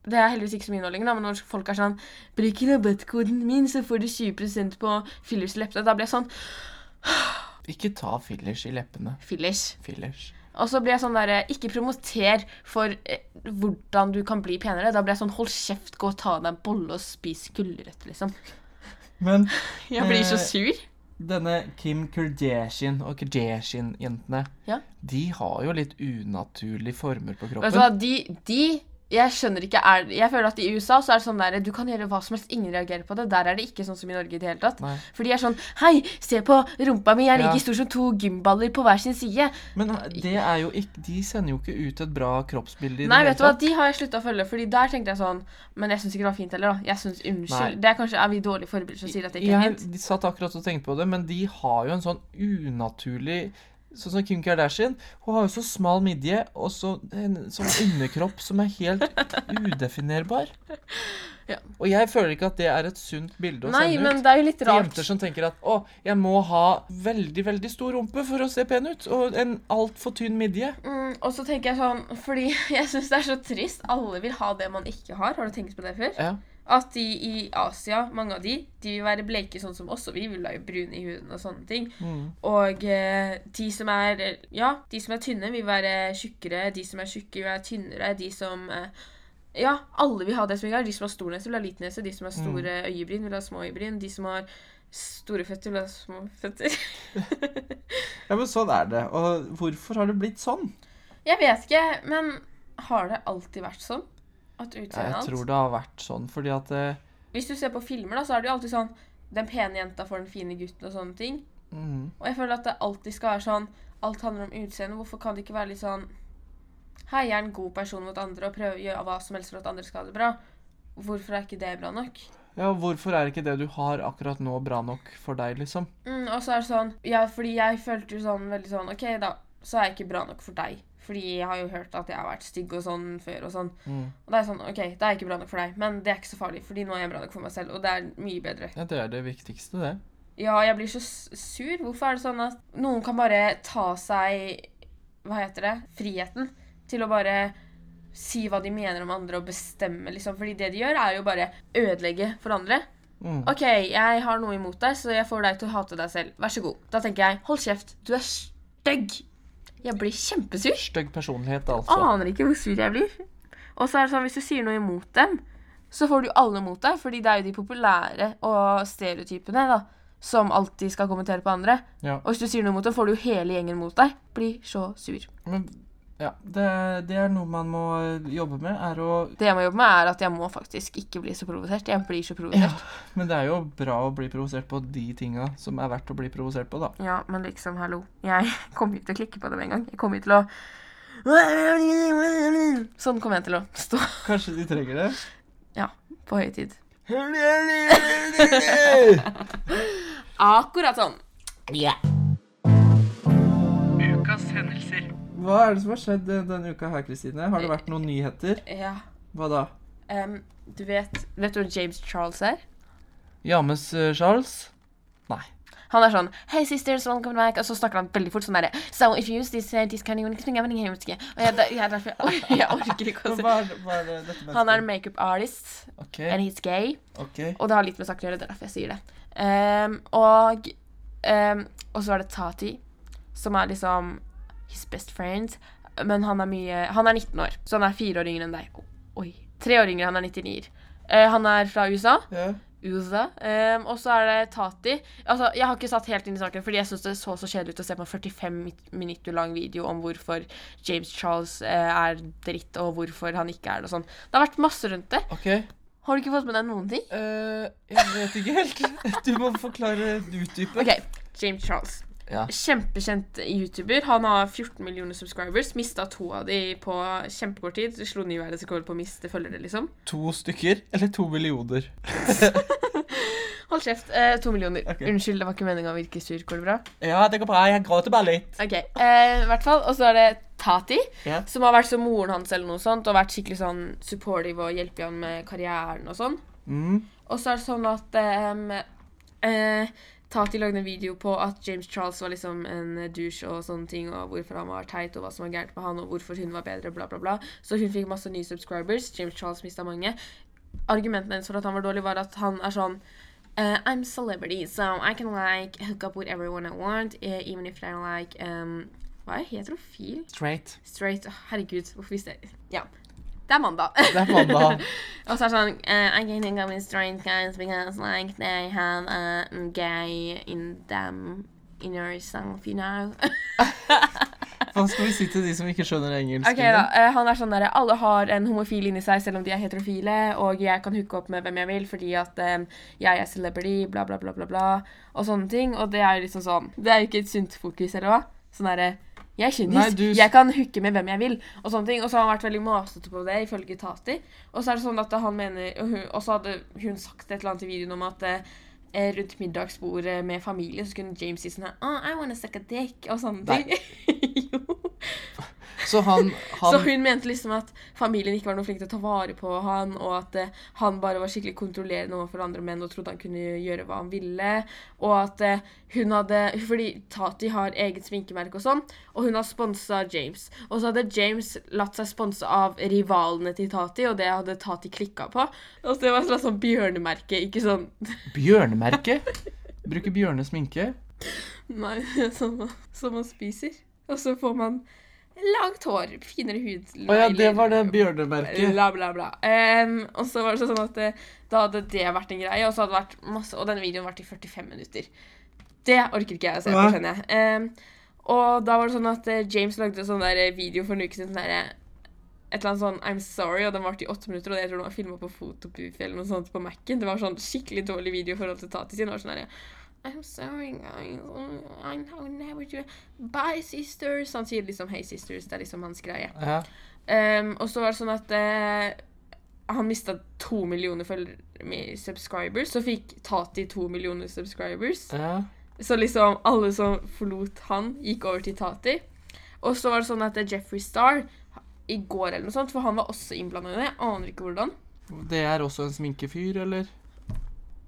Det er heldigvis ikke så mye nå lenger, da, men når folk er sånn 'Bruk rabattkoden min, så får du 20% på fillers i leppene.' Da blir jeg sånn Ikke ta fillers i leppene. Fillers. Fillers. Og så blir jeg sånn derre Ikke promoter for eh, hvordan du kan bli penere. Da blir jeg sånn Hold kjeft, gå og ta deg en bolle og spis gulrøtter, liksom. Men Jeg blir så Eh, sur. denne Kim Kardashian og Kardashian-jentene, Ja. de har jo litt unaturlige former på Vet du kroppen. hva, de, de Jeg skjønner ikke er, Jeg føler at i USA så er det sånn der Du kan gjøre hva som helst, ingen reagerer på det. Der er det ikke sånn som i Norge i det hele tatt. Nei. For de er sånn Hei, se på rumpa mi, jeg er Ja. like stor som to gymballer på hver sin side. Men det er jo ikke De sender jo ikke ut et bra kroppsbilde i Nei, det vet du hva, de har jeg slutta å følge, Fordi der tenkte jeg sånn Men jeg syns ikke det var fint heller, da. Jeg synes, Nei. Unnskyld. Det er kanskje er vi dårlige forbilder som sier at det ikke er fint. de satt akkurat og tenkte på det, men de har jo en sånn unaturlig Sånn som Kim Kardashian. Hun har jo så smal midje og så en sånn underkropp som er helt udefinerbar. Ja. Og jeg føler ikke at det er et sunt bilde å Nei, sende men det er jo litt Til rart. jenter som tenker at å, jeg må ha veldig, veldig stor rumpe for å se pen ut. Og en altfor tynn midje. Mm, og så tenker jeg sånn Fordi jeg syns det er så trist. Alle vil ha det man ikke har. Har du tenkt på det før? Ja. At de i Asia, mange av de, de vil være bleike sånn som oss, og vi vil være brune i huden og sånne ting. Mm. Og eh, de som er Ja, de som er tynne, vil være tjukkere. De som er tjukke, vil være tynnere. De som eh, Ja, alle vil ha det som vi har. De som har stor nese, vil ha liten nese. De som har store øyebryn, vil ha små øyebryn. De som har store føtter, vil ha små føtter. ja, men sånn er det. Og hvorfor har det blitt sånn? Jeg vet ikke, men har det alltid vært sånn? At Jeg tror det har vært sånn fordi at eh, Hvis du ser på filmer, da, så er det jo alltid sånn Den pene jenta får den fine gutten og sånne ting. mm, Og jeg føler at det alltid skal være sånn Alt handler om utseende. Hvorfor kan det ikke være litt sånn Hei, jeg er en god person mot andre og prøver å gjøre hva som helst for at andre skal ha det bra. Hvorfor er ikke det bra nok? Ja, hvorfor er ikke det du har akkurat nå bra nok for deg, liksom? Mm, og så er det sånn Ja, fordi jeg følte jo sånn veldig sånn OK, da, så er jeg ikke bra nok for deg. Fordi jeg har jo hørt at jeg har vært stygg og sånn før og sånn. Mm. Og det er sånn OK, det er ikke bra nok for deg, men det er ikke så farlig, fordi nå er jeg bra nok for meg selv, og det er mye bedre. Ja, det er det viktigste, det. Ja, jeg blir så sur. Hvorfor er det sånn at noen kan bare ta seg Hva heter det? Friheten til å bare si hva de mener om andre og bestemme, liksom. Fordi det de gjør, er jo bare ødelegge for andre. Mm. OK, jeg har noe imot deg, så jeg får deg til å hate deg selv. Vær så god. Da tenker jeg hold kjeft, du er stygg. Jeg blir kjempesur. Stygg personlighet, altså. Aner ikke hvor sur jeg blir. Og så er det sånn, hvis du sier noe imot dem, så får du alle mot deg, fordi det er jo de populære og stereotypene, da. som alltid skal kommentere på andre. Ja. Og hvis du sier noe mot dem, får du jo hele gjengen mot deg. Blir så sur. Men ja, det, det er noe man må jobbe med, er å Det jeg må jobbe med, er at jeg må faktisk ikke bli så provosert. Jeg blir så Ja, provosert. men det er jo bra å bli provosert på de tinga som er verdt å bli provosert på, da. Ja. men liksom, hallo. Jeg kommer ikke til å klikke på dem en gang. Jeg kommer jo til å Sånn kommer jeg til å stå Kanskje de trenger det? Ja. på høytid. Akkurat sånn. Ukas Hva er det som har skjedd denne uka her, Kristine? Har det vært noen nyheter? Ja. Hva da? Um, du vet Vet du hvem James Charles er? James eh, Charles? Nei. Han er sånn Hei, sisters, welcome back. Og så snakker han veldig fort sånn derre So if you use this, uh, this kind of Og jeg, da- jeg, er derfor, jeg orker ikke å se. hva? Han er makeup artist, okay. and he's gay. ok. Og det har litt med saken å gjøre, det er derfor jeg sier det. Um, og um, Og så er det Tati, som er liksom his best friend. Men han er mye Han er 19 år, så han er fire år yngre enn deg. Oi. Tre år yngre, han er 99. Uh, han er fra USA. Yeah. USA. Um, og så er det Tati. Altså, jeg har ikke satt helt inn i saken, fordi jeg syns det så så kjedelig ut å se på en 45 minutter lang video om hvorfor James Charles uh, er dritt, og hvorfor han ikke er det og sånn. Det har vært masse rundt det. Okay. Har du ikke fått med deg noen ting? Uh, jeg vet ikke helt. Du må forklare, utdype. Okay. James Charles. Ja. Kjempekjent YouTuber. Han har 14 millioner subscribers. Mista to av de på kjempekort tid. Du Slo ny verdensrekord på å miste følgere, liksom. To stykker eller to millioner? Hold kjeft. Eh, to millioner. Okay. Unnskyld, det var ikke meninga å virke sur. Går det bra? Ja, det går bra. Jeg gråter bare litt. OK. eh, I hvert fall. Og så er det Tati, yeah. som har vært som moren hans eller noe sånt, og vært skikkelig sånn supportive og hjelper han med karrieren og sånn. Mm. Og så er det sånn at eh, eh, Tati lagde en video på at James Charles var liksom en douche og sånne ting, og hvorfor han var teit, og hva som var gærent med han, og hvorfor hun var bedre, bla, bla, bla. Så hun fikk masse nye subscribers. James Charles mista mange. Argumentene hennes for at han var dårlig, var at han er sånn uh, I'm celebrity, so I can like hook up with everyone I want, eh, even if they're like um, Hva er heterofil? Straight. Straight. Herregud, hvorfor visste jeg Ja. Det er mandag. Det er mandag. Og så er det sånn uh, I can think of with straight guys because like they have a gay in them in self, you know. Hva skal vi si til de som ikke skjønner engelsk? ok da, uh, Han er sånn der Alle har en homofil inni seg selv om de er heterofile, og jeg kan hooke opp med hvem jeg vil fordi at um, jeg er celebrity, bla, bla, bla, bla, bla, og sånne ting. Og det er jo liksom sånn Det er jo ikke et sunt fokus, eller hva? Sånn derre jeg er. Nei, du- Jeg kan hooke med hvem jeg vil. Og sånne ting. Og så har han vært veldig masete på det, ifølge Tati. Og så er det sånn at han mener Og, hun, og så hadde hun sagt et eller annet i videoen om at eh, rundt middagsbordet med familie så kunne James si sånn her oh, I wanna suck a dick, og sånne ting. Så han, han Så hun mente liksom at familien ikke var noe flink til å ta vare på han, og at eh, han bare var skikkelig kontrollerende overfor andre menn og trodde han kunne gjøre hva han ville. Og at eh, hun hadde Fordi Tati har eget sminkemerke og sånn, og hun har sponsa James. Og så hadde James latt seg sponse av rivalene til Tati, og det hadde Tati klikka på. Og så det var et slags sånn bjørnemerke, ikke sånn Bjørnemerke? Bruker bjørnesminke? Nei, som, man- som man spiser. Og så får man langt hår, finere hud Å ja, det var det bjørnemerket. Bla, bla, bla. Um, og så var det sånn at det, da hadde det vært en greie, og så hadde det vært masse Og denne videoen varte i 45 minutter. Det orker ikke jeg å se på, skjønner jeg. Um, og da var det sånn at eh, James lagde en sånn der video for en uke siden. Sånn et eller annet sånn I'm sorry, og den varte i åtte minutter. Og jeg tror den var filma på Fotopuff eller noe sånt på Mac-en. Det var sånn skikkelig dårlig video i forhold til Tati sin. Sånn I'm sorry, guys. I know never do Bye, sisters. Han sier liksom Hey, sisters. Det er liksom hans greie. Ja. Um, og så var det sånn at uh, han mista to millioner subscribers. Så fikk Tati to millioner subscribers. ja. Så liksom alle som forlot han, gikk over til Tati. Og så var det sånn at eh, Jeffrey Star i går eller noe sånt, for han var også innblanda i det. Jeg aner ikke hvordan. Det er også en sminkefyr, eller?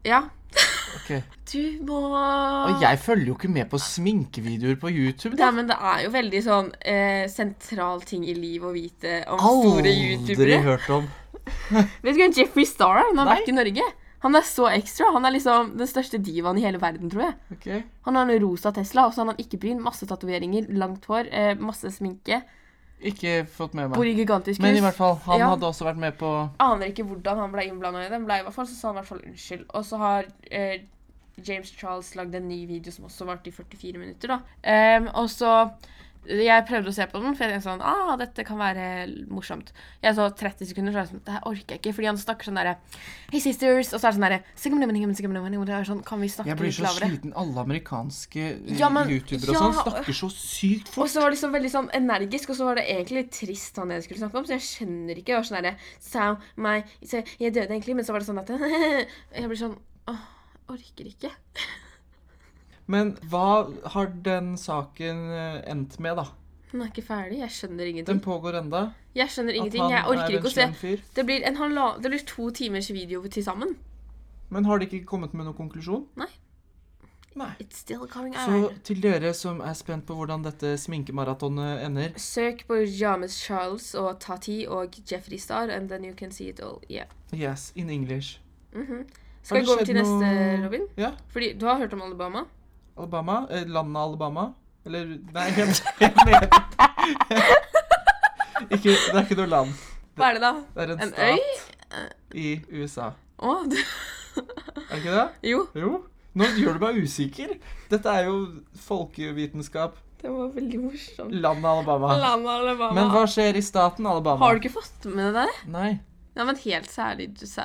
Ja. Ok. Du må Og jeg følger jo ikke med på sminkevideoer på YouTube. Ja, men det er jo veldig sånn eh, sentral ting i livet å vite om store Aldri hørt om. Vet du hvem Jeffrey Star er? Han har vært i Norge. Han er så ekstra. Han er liksom den største divaen i hele verden, tror jeg. Okay. Han har en rosa Tesla, og så har han ikke bryn, masse tatoveringer, langt hår, eh, masse sminke. Ikke fått med meg. i gigantisk Men i hvert fall, han Ja. hadde også vært med på Aner ikke hvordan han ble innblanda i det, men ble i hvert fall så sa han i hvert fall unnskyld. Og så har eh, James Charles lagd en ny video som også varte i 44 minutter. da. Um, og så Jeg prøvde å se på den, for jeg tenkte sånn ah, dette kan være morsomt. Jeg så 30 sekunder, så jeg sånn Det her orker jeg ikke. Fordi han snakker sånn derre Hey sisters, og så er det sånn derre er sånn Kan vi snakke litt lavere? Jeg blir så sliten. Alle amerikanske Ja, men- youtubere og sånn snakker så sykt fort. Og så var det liksom veldig sånn energisk, og så var det egentlig litt trist han jeg skulle snakke om, så jeg skjønner ikke. Det var sånn derre Sau, meg Jeg døde egentlig, men så var det sånn at Jeg blir sånn Åh, orker ikke. Men hva har den saken eh, endt med, da? Den er ikke ferdig. Jeg skjønner ingenting. Den pågår enda. Jeg skjønner ingenting. Jeg orker er ikke å se. Det blir, det blir to timers video til sammen. Men har de ikke kommet med noen konklusjon? Nei. Nei. It's still coming Så til dere som er spent på hvordan dette sminkemaratonet ender Søk på James Charles og Tati og Jeffrey Star, and then you can see it all. Yeah. Yes, in English. Mm -hmm. Skal vi gå over til neste, Robin? Ja. Fordi du har hørt om Alabama? Alabama? Eh, landet Alabama? Eller Nei, jeg helt ikke, det er ikke noe land. Hva er det, da? Det er en, En øy? stat i USA. Å, du Er det ikke det? Jo. Jo. Nå gjør du meg usikker. Dette er jo folkevitenskap. Det var veldig morsomt. Landet Alabama. Landet Alabama. Men hva skjer i staten Alabama? Har du ikke fått med det der? Nei. Men helt særlig du sa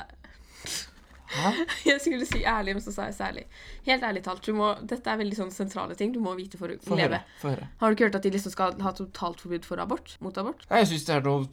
Hæ? Jeg skulle si ærlig, men så sa jeg særlig. Helt ærlig talt, du må, dette er veldig sånn sentrale ting du må vite for å for leve. høre. Har du ikke hørt at de liksom skal ha totalt forbud for abort? Mot abort? Jeg syns det er noe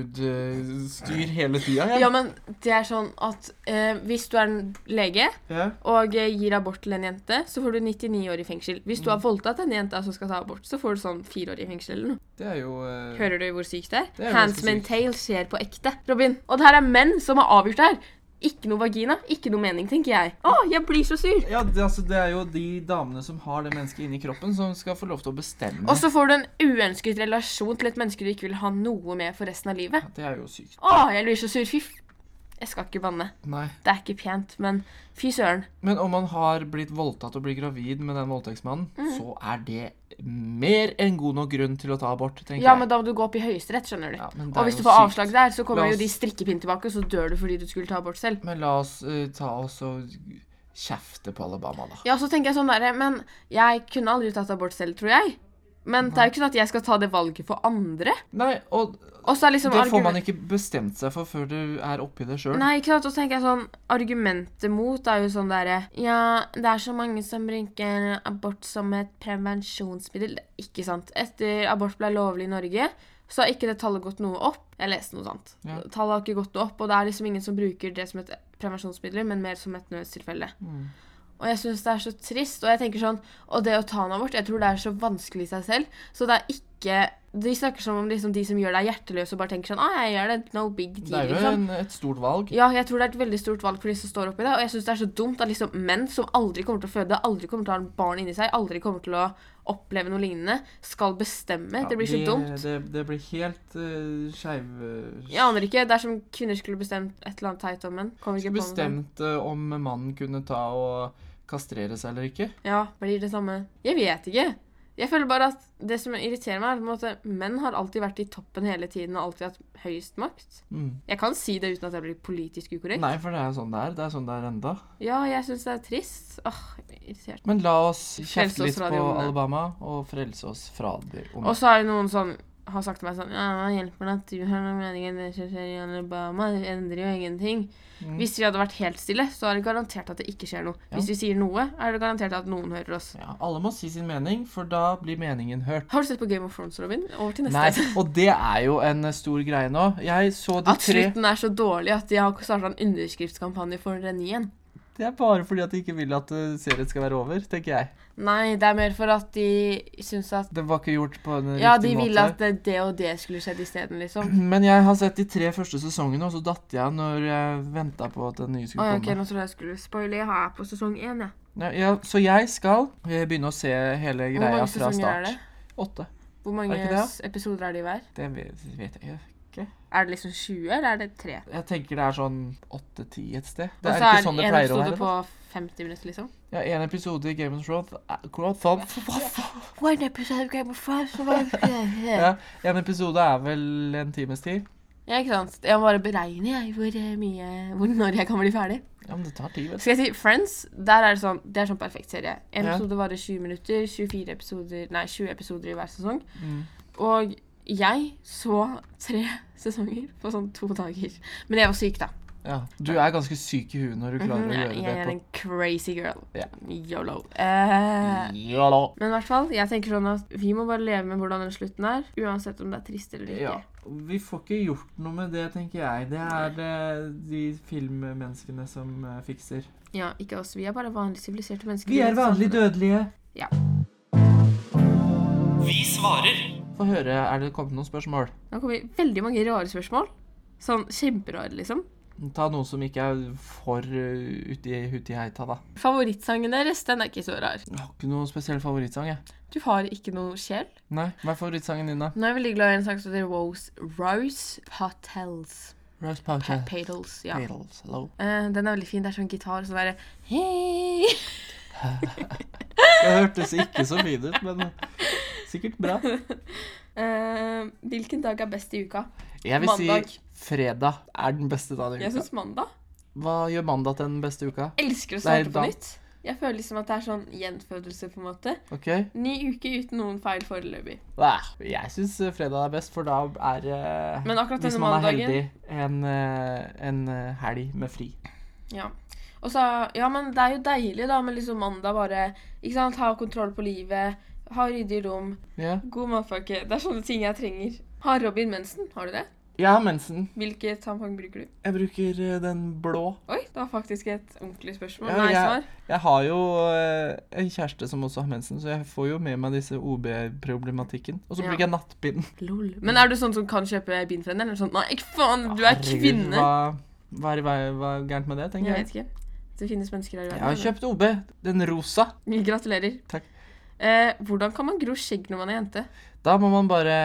totalabortforbud-styr hele tida. Ja, ja, men det er sånn at eh, hvis du er en lege Ja. og eh, gir abort til en jente, så får du 99 år i fengsel. Hvis Mm. du har voldtatt en jente som skal ta abort, så får du sånn fire år i fengsel eller noe. Det er jo eh, Hører du hvor sykt det er? Det er Handsman. Tale skjer på ekte. Robin. Og det her er menn som har avgjort det her. Ikke noe vagina, ikke noe mening, tenker jeg. Å, jeg blir så sur. Ja, det, altså, det er jo de damene som har det mennesket inni kroppen, som skal få lov til å bestemme. Og så får du en uønsket relasjon til et menneske du ikke vil ha noe med for resten av livet. Ja, Det er jo sykt. Å, jeg blir så sur. Fy. Jeg skal ikke banne. Nei. Det er ikke pent, men fy søren. Men om man har blitt voldtatt og blir gravid med den voldtektsmannen, mm. så er det mer enn god nok grunn til å ta abort, tenker jeg. Ja, men da må du gå opp i høyesterett, skjønner du. Ja, men det Og hvis du får sykt. avslag der, så kommer oss... jo de strikkepinn tilbake, og så dør du fordi du skulle ta abort selv. Men la oss uh, ta oss og kjefte på Alabama, da. Ja, så tenker jeg sånn derre Men jeg kunne aldri tatt abort selv, tror jeg. Men det er jo ikke sånn at jeg skal ta det valget for andre. Nei, og Og så er liksom det får man ikke bestemt seg for før du er oppi det sjøl. Nei, ikke sant. Og så tenker jeg sånn Argumentet mot er jo sånn derre Ja, det er så mange som bruker abort som et prevensjonsmiddel. Ikke sant. Etter abort ble lovlig i Norge, så har ikke det tallet gått noe opp. Jeg leste noe sånt. Ja. Tallet har ikke gått noe opp, og det er liksom ingen som bruker det som et prevensjonsmiddel, men mer som et nødstilfelle. Mm. Og jeg syns det er så trist. Og jeg tenker sånn Og det å ta en abort, jeg tror det er så vanskelig i seg selv. Så det er ikke De snakker som om liksom de som gjør deg hjerteløs og bare tenker sånn ah, jeg gjør det, no big deal. Det er jo liksom. en, et stort valg. Ja, jeg tror det er et veldig stort valg for de som står oppi det. Og jeg syns det er så dumt at liksom menn som aldri kommer til å føde, aldri kommer til å ha en barn inni seg, aldri kommer til å oppleve noe lignende, skal bestemme. det blir så de- dumt. Det, det blir helt uh, skeiv uh, Jeg aner ikke. Det er som kvinner skulle bestemt et eller annet teit om menn. Kommer ikke. Bestemt uh, om mannen kunne ta og kastrere seg eller ikke. Ja, blir det samme. Jeg vet ikke. Jeg føler bare at det som irriterer meg, er at menn har alltid vært i toppen hele tiden og alltid hatt høyest makt. Mm. Jeg kan si det uten at jeg blir politisk ukorrekt. Nei, for det er jo sånn det er. Det er sånn det er enda. Ja, jeg syns det er trist. Åh, jeg blir irritert. Men la oss kjefte litt på. Alabama og frelse oss fra de onde. Og så er det noen som har sagt til meg sånn Ja, hva hjelper det at du har noen meninger om det som skjer i Alabama? Det endrer jo ingenting. Mm. Hvis vi hadde vært helt stille, så er det garantert at det ikke skjer noe. Ja. Hvis vi sier noe, er det garantert at noen hører oss. Ja, alle må si sin mening, for da blir meningen hørt. Har du sett på Game of Thrones, Robin? Over til neste. Nei, og det er jo en eh, stor greie nå. Jeg så de At tre slutten er så dårlig at de har starta en underskriftskampanje for den igjen. Det er bare fordi at de ikke vil at uh, serien skal være over, tenker jeg. Nei, det er mer for at de syns at Det var ikke gjort på en Ja, riktig de ville at det, det og det skulle skjedd isteden, liksom. Men jeg har sett de tre første sesongene, og så datt jeg når jeg venta på at den nye skulle ja, ok, komme. nå tror jeg skulle spoile. Jeg har på sesong én, jeg. Ja, ja, så jeg skal begynne å se hele Hvor greia mange fra sesonger er start. det? Åtte. Hvor mange Er det s- episoder er det i hver? Det vet, vet jeg ikke. Er det liksom 20, eller er det 3? Jeg tenker det er sånn åtte-ti et sted. Det Og er så ikke er sånn det en pleier å episode være. på 50 minutter, liksom? Ja, En episode i Game of Thrones er- Hva faen? One episode of Game of Thrones Ja, En episode er vel en times tid. Ja, ikke sant. Jeg må bare beregne jeg, hvor eh, mye Hvor når jeg kan bli ferdig. Ja, men det tar tid, vet du. Skal jeg si Friends? Der er det sånn Det er sånn perfekt serie. En Ja. episode varer 20 minutter. 24 episoder Nei, 20 episoder i hver sesong. Mm. Og jeg så tre sesonger på sånn to dager. Men jeg var syk, da. Ja. Du er ganske syk i huet når du klarer Mhm, å gjøre gjøre jeg det er på en crazy girl. Yeah. Yolo. Eh, Yolo. men i hvert fall, jeg tenker sånn at vi må bare leve med hvordan den slutten er. Uansett om det er trist eller ikke. Ja. Vi får ikke gjort noe med det, tenker jeg. Det er det de filmmenneskene som eh, fikser. Ja, ikke oss. Vi er bare vanlig siviliserte mennesker. Vi er vanlig dødelige. Ja. Vi svarer. Få høre, er det kommet noen spørsmål? Det har kommet veldig mange rare spørsmål. Sånn kjemperare, liksom. Ta noe som ikke er for uh, uti huti heita, da. Favorittsangen deres, den er ikke så rar. Jeg har ikke noe spesiell favorittsang, jeg. Du har ikke noe sjel? Nei, Hva er favorittsangen din, da? Nå er jeg veldig glad i en sang som heter Rose, Rose Patels. Rose Pa Powder. Patels, ja. Patels, hello. Uh, den er veldig fin. Det er sånn gitar, sånn derre Hei! Det hørtes ikke så fin ut, men sikkert bra. Uh, hvilken dag er best i uka? Jeg vil Mandag. si fredag er den beste dagen i uka. Jeg synes syns mandag. Hva gjør mandag til den beste uka? Elsker å starte på nytt. Jeg føler liksom at det er sånn gjenfødelse, på en måte. Ok? Ny uke uten noen feil foreløpig. Jeg syns fredag er best, for da er eh, Men akkurat Hvis man er mandagen- heldig, en, eh, en eh, helg med fri. Ja. Og så, ja, men det er jo deilig da med liksom mandag bare Ikke sant, ha kontroll på livet, ha ryddig rom, yeah. god matpakke. Det er sånne ting jeg trenger. Har Robin mensen? Har du det? Jeg har mensen. Hvilket tampong bruker du? Jeg bruker eh, den blå. Oi, det var faktisk et ordentlig spørsmål. Ja, Nei, jeg- svar. Jeg har jo eh, en kjæreste som også har mensen, så jeg får jo med meg disse OB-problematikken. Og så Ja. bruker jeg nattbind. Lol. Men er du sånn som kan kjøpe bind for henne? Eller sånn Nei, faen, du er kvinne! Hva, hva, hva, hva er gærent med det, tenker Jeg jeg. vet ikke. Det finnes mennesker her i verden. Jeg har kjøpt OB. Den rosa. Gratulerer. Takk. Eh, hvordan kan man gro skjegg når man er jente? Da må man bare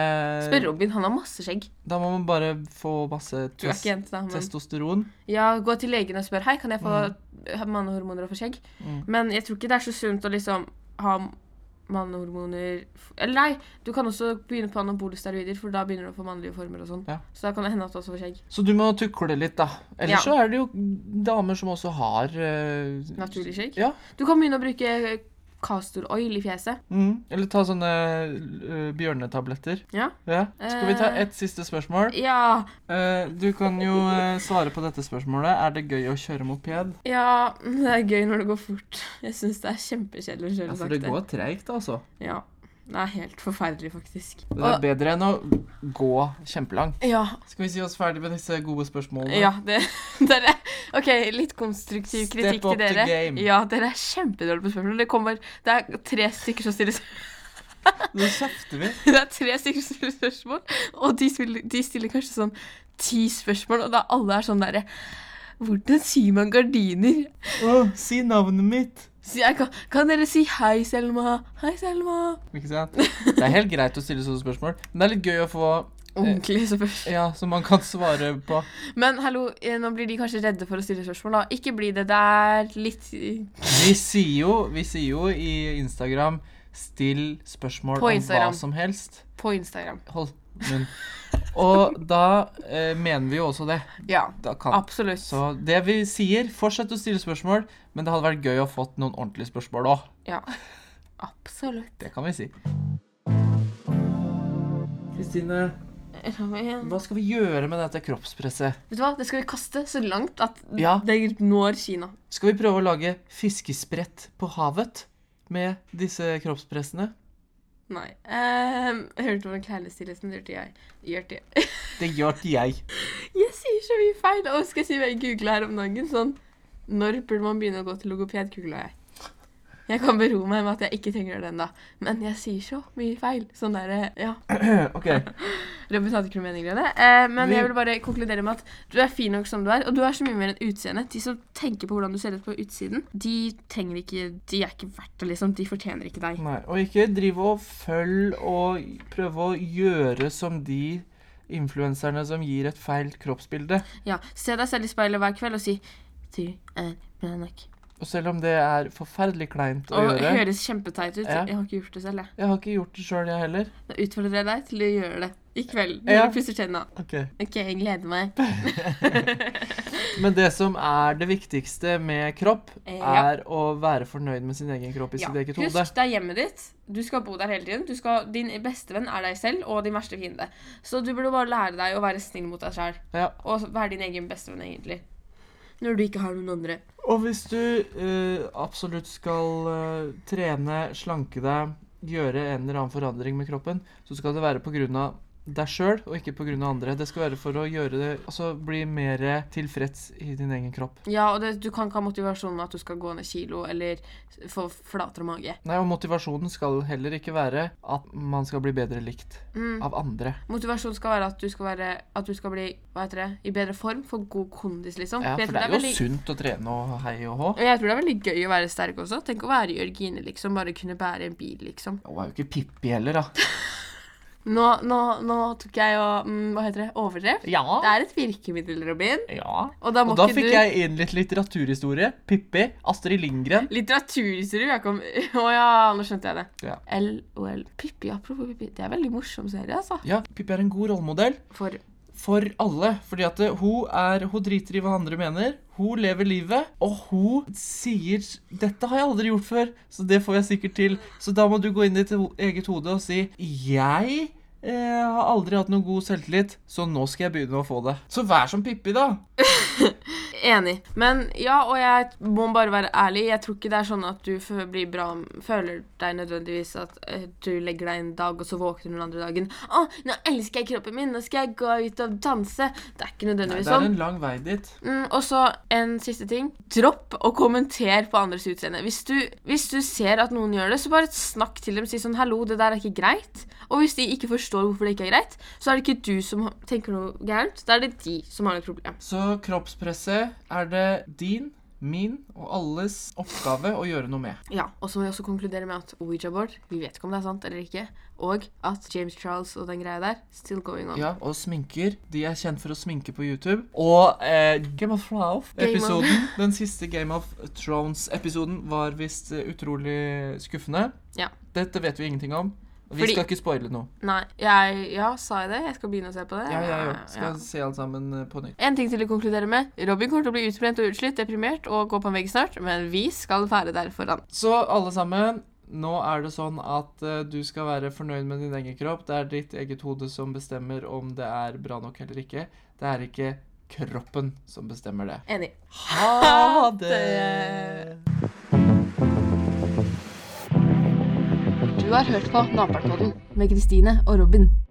Spør Robin, han har masse skjegg. Da må man bare få masse Du tes ikke jente, da. Men testosteron. ja, gå til legen og spør Hei, kan jeg få mm. mannehormoner og få skjegg. Mm. Men jeg tror ikke det er så sunt å liksom ha mannehormoner Eller nei, du kan også begynne på anabole steroider, for da begynner du å få mannlige former og sånn. Ja. Så da kan det hende at du også får skjegg. Så du må tukle litt, da. Ellers Ja. så er det jo damer som også har uh, Naturlig skjegg. Ja. Du kan begynne å bruke castor oil i fjeset. Mm. Eller ta sånne uh, bjørnetabletter. Ja. Ja. Skal vi ta Eh. ett siste spørsmål? Ja, Uh, du kan jo uh, svare på dette spørsmålet. Er det gøy å kjøre moped? ja, det er gøy når det går fort. Jeg syns det er kjempekjedelig å Ja, for det går treigt, altså. Ja, det er helt forferdelig, faktisk. Det er bedre enn å gå kjempelangt. ja, Skal vi si oss ferdig med disse gode spørsmålene? ja, det dere, OK, litt konstruktiv Step kritikk up til the dere. game. Ja, dere er kjempedårlige på spørsmål. Det kommer Det er tre stykker som stiller Nå kjefter vi. Det er tre stykker som stiller spørsmål, og de, stiller, de stiller kanskje sånn ti spørsmål, og da alle er sånn derre Hvordan syr man gardiner? Å, si navnet mitt! Kan, kan dere si hei, Selma? Hei, Selma. Ikke sant? Det er helt greit å stille sånne spørsmål, men det er litt gøy å få Ordentlig spørsmål. Ja, som man kan svare på. Men hallo, eh, nå blir de kanskje redde for å stille spørsmål, da. Ikke bli det. Det er litt Vi sier jo, vi sier jo i Instagram 'still spørsmål På om hva som helst'. på Instagram. Hold munn. Og da eh, mener vi jo også det. Ja, Da kan, absolutt. så det vi sier, fortsett å stille spørsmål, men det hadde vært gøy å fått noen ordentlige spørsmål òg. Ja. Absolutt. Det kan vi si. Kristine, hva skal vi gjøre med dette kroppspresset? Vet du hva, det skal vi kaste så langt at Ja. det når Kina. Skal vi prøve å lage fiskesprett på havet med disse kroppspressene? Nei. Um, hørte du om kærlighetsstillelsen? Det hørte jeg. Gjørte jeg. Det gjør jeg. Jeg sier så mye feil. Og skal jeg si hva jeg googla her om dagen? Sånn Når burde man begynne å gå til logoped? Googla jeg. Jeg kan bero meg med at jeg ikke trenger det ennå. Men jeg sier så mye feil. Sånn derre Ja. OK. Robin hadde ikke noe mening i det. Eh, men jeg vil bare konkludere med at du er fin nok som du er, og du er så mye mer enn utseende. De som tenker på hvordan du ser ut på utsiden, de trenger ikke De er ikke verdt det, liksom. De fortjener ikke deg. Nei, og ikke drive og følg og prøve å gjøre som de influenserne som gir et feil kroppsbilde. Ja, Se deg selv i speilet hver kveld og si Du er bra nok. Og selv om det er forferdelig kleint å Og gjøre høres kjempeteit ut. Ja. Jeg har ikke gjort det selv, jeg. Jeg har ikke gjort det sjøl, jeg heller. Da utfordrer jeg deg til å gjøre det. I kveld. Når Ja. du pusser tenna. Ok. OK, jeg gleder meg. Men det som er det viktigste med kropp, er ja. å være fornøyd med sin egen kropp i sitt eget hode. Husk, det er hjemmet ditt. Du skal bo der hele tiden. Du skal, din bestevenn er deg selv og din verste fiende. Så du burde bare lære deg å være snill mot deg sjøl. Ja. Og være din egen bestevenn, egentlig. Når du ikke har noen andre. Og hvis du uh, absolutt skal uh, trene, slanke deg, gjøre en eller annen forandring med kroppen, så skal det være av deg sjøl og ikke pga. andre. Det skal være for å gjøre det Altså bli mer tilfreds i din egen kropp. Ja, og det, du kan ikke ha motivasjon med at du skal gå ned kilo eller få flatere mage. Nei, og motivasjonen skal heller ikke være at man skal bli bedre likt Mm. av andre. Motivasjonen skal være at du skal, være, at du skal bli hva heter det, i bedre form, få god kondis, liksom. Ja, for det er jo veldig- sunt å trene og hei og hå. Og jeg tror det er veldig gøy å være sterk også. Tenk å være Jørgine, liksom. Bare kunne bære en bil, liksom. Hun er jo ikke Pippi heller, da. Nå, nå, nå tok jeg og mm, Hva heter det? Overdrev. Ja. Det er et virkemiddel, Robin. ja. Og da Og da fikk du jeg inn litt litteraturhistorie. Pippi, Astrid Lindgren. Litteraturhistorie. Jeg kom Å ja, nå skjønte jeg det. Ja. LOL. Pippi, apropos Pippi. Det er en veldig morsom serie, altså. ja, Pippi er en god rollemodell. For for alle. Fordi at hun, er, hun driter i hva andre mener. Hun lever livet, og hun sier 'Dette har jeg aldri gjort før, så det får jeg sikkert til'. Så da må du gå inn i ditt eget hode og si 'Jeg eh, har aldri hatt noe god selvtillit, så nå skal jeg begynne å få det'. Så vær som Pippi, da. Enig. Men ja, og jeg må bare være ærlig. Jeg tror ikke det er sånn at du blir bra Føler deg nødvendigvis at eh, du legger deg en dag, og så våkner du den andre dagen. 'Å, nå elsker jeg kroppen min. Nå skal jeg gå ut og danse.' Det er ikke nødvendigvis nødvendigvis det er sånn. en lang vei dit. Mm, og så en siste ting. Dropp å kommentere på andres utseende. Hvis du, hvis du ser at noen gjør det, så bare snakk til dem. Si sånn 'Hallo, det der er ikke greit'. Og hvis de ikke forstår hvorfor det ikke er greit, så er det ikke du som tenker noe gærent. Da er det de som har et problem. Så kroppspresset er det din, min og alles oppgave å gjøre noe med. Ja, og så må vi også konkludere med at Ouija-board, vi vet ikke om det er sant eller ikke, og at James Charles og den greia der, still going on. Ja, og sminker. De er kjent for å sminke på YouTube. Og eh, Game of Thrones-episoden, den siste Game of Thrones-episoden, var visst eh, utrolig skuffende. Ja. Dette vet vi ingenting om. Vi Fordi- skal ikke spoile noe. Nei, jeg, ja, sa jeg det? Jeg skal begynne å se på det. Ja, jeg òg. Skal Ja. se alt sammen eh, på nytt. En ting til å konkludere med. Robin kommer til å bli utbrent og utslitt, deprimert og gå på en vegg snart, men vi skal være der for han. Så alle sammen, nå er det sånn at uh, du skal være fornøyd med din egen kropp. Det er ditt eget hode som bestemmer om det er bra nok eller ikke. Det er ikke kroppen som bestemmer det. Enig. Ha det! Du har hørt på Naperpodden med Kristine og Robin.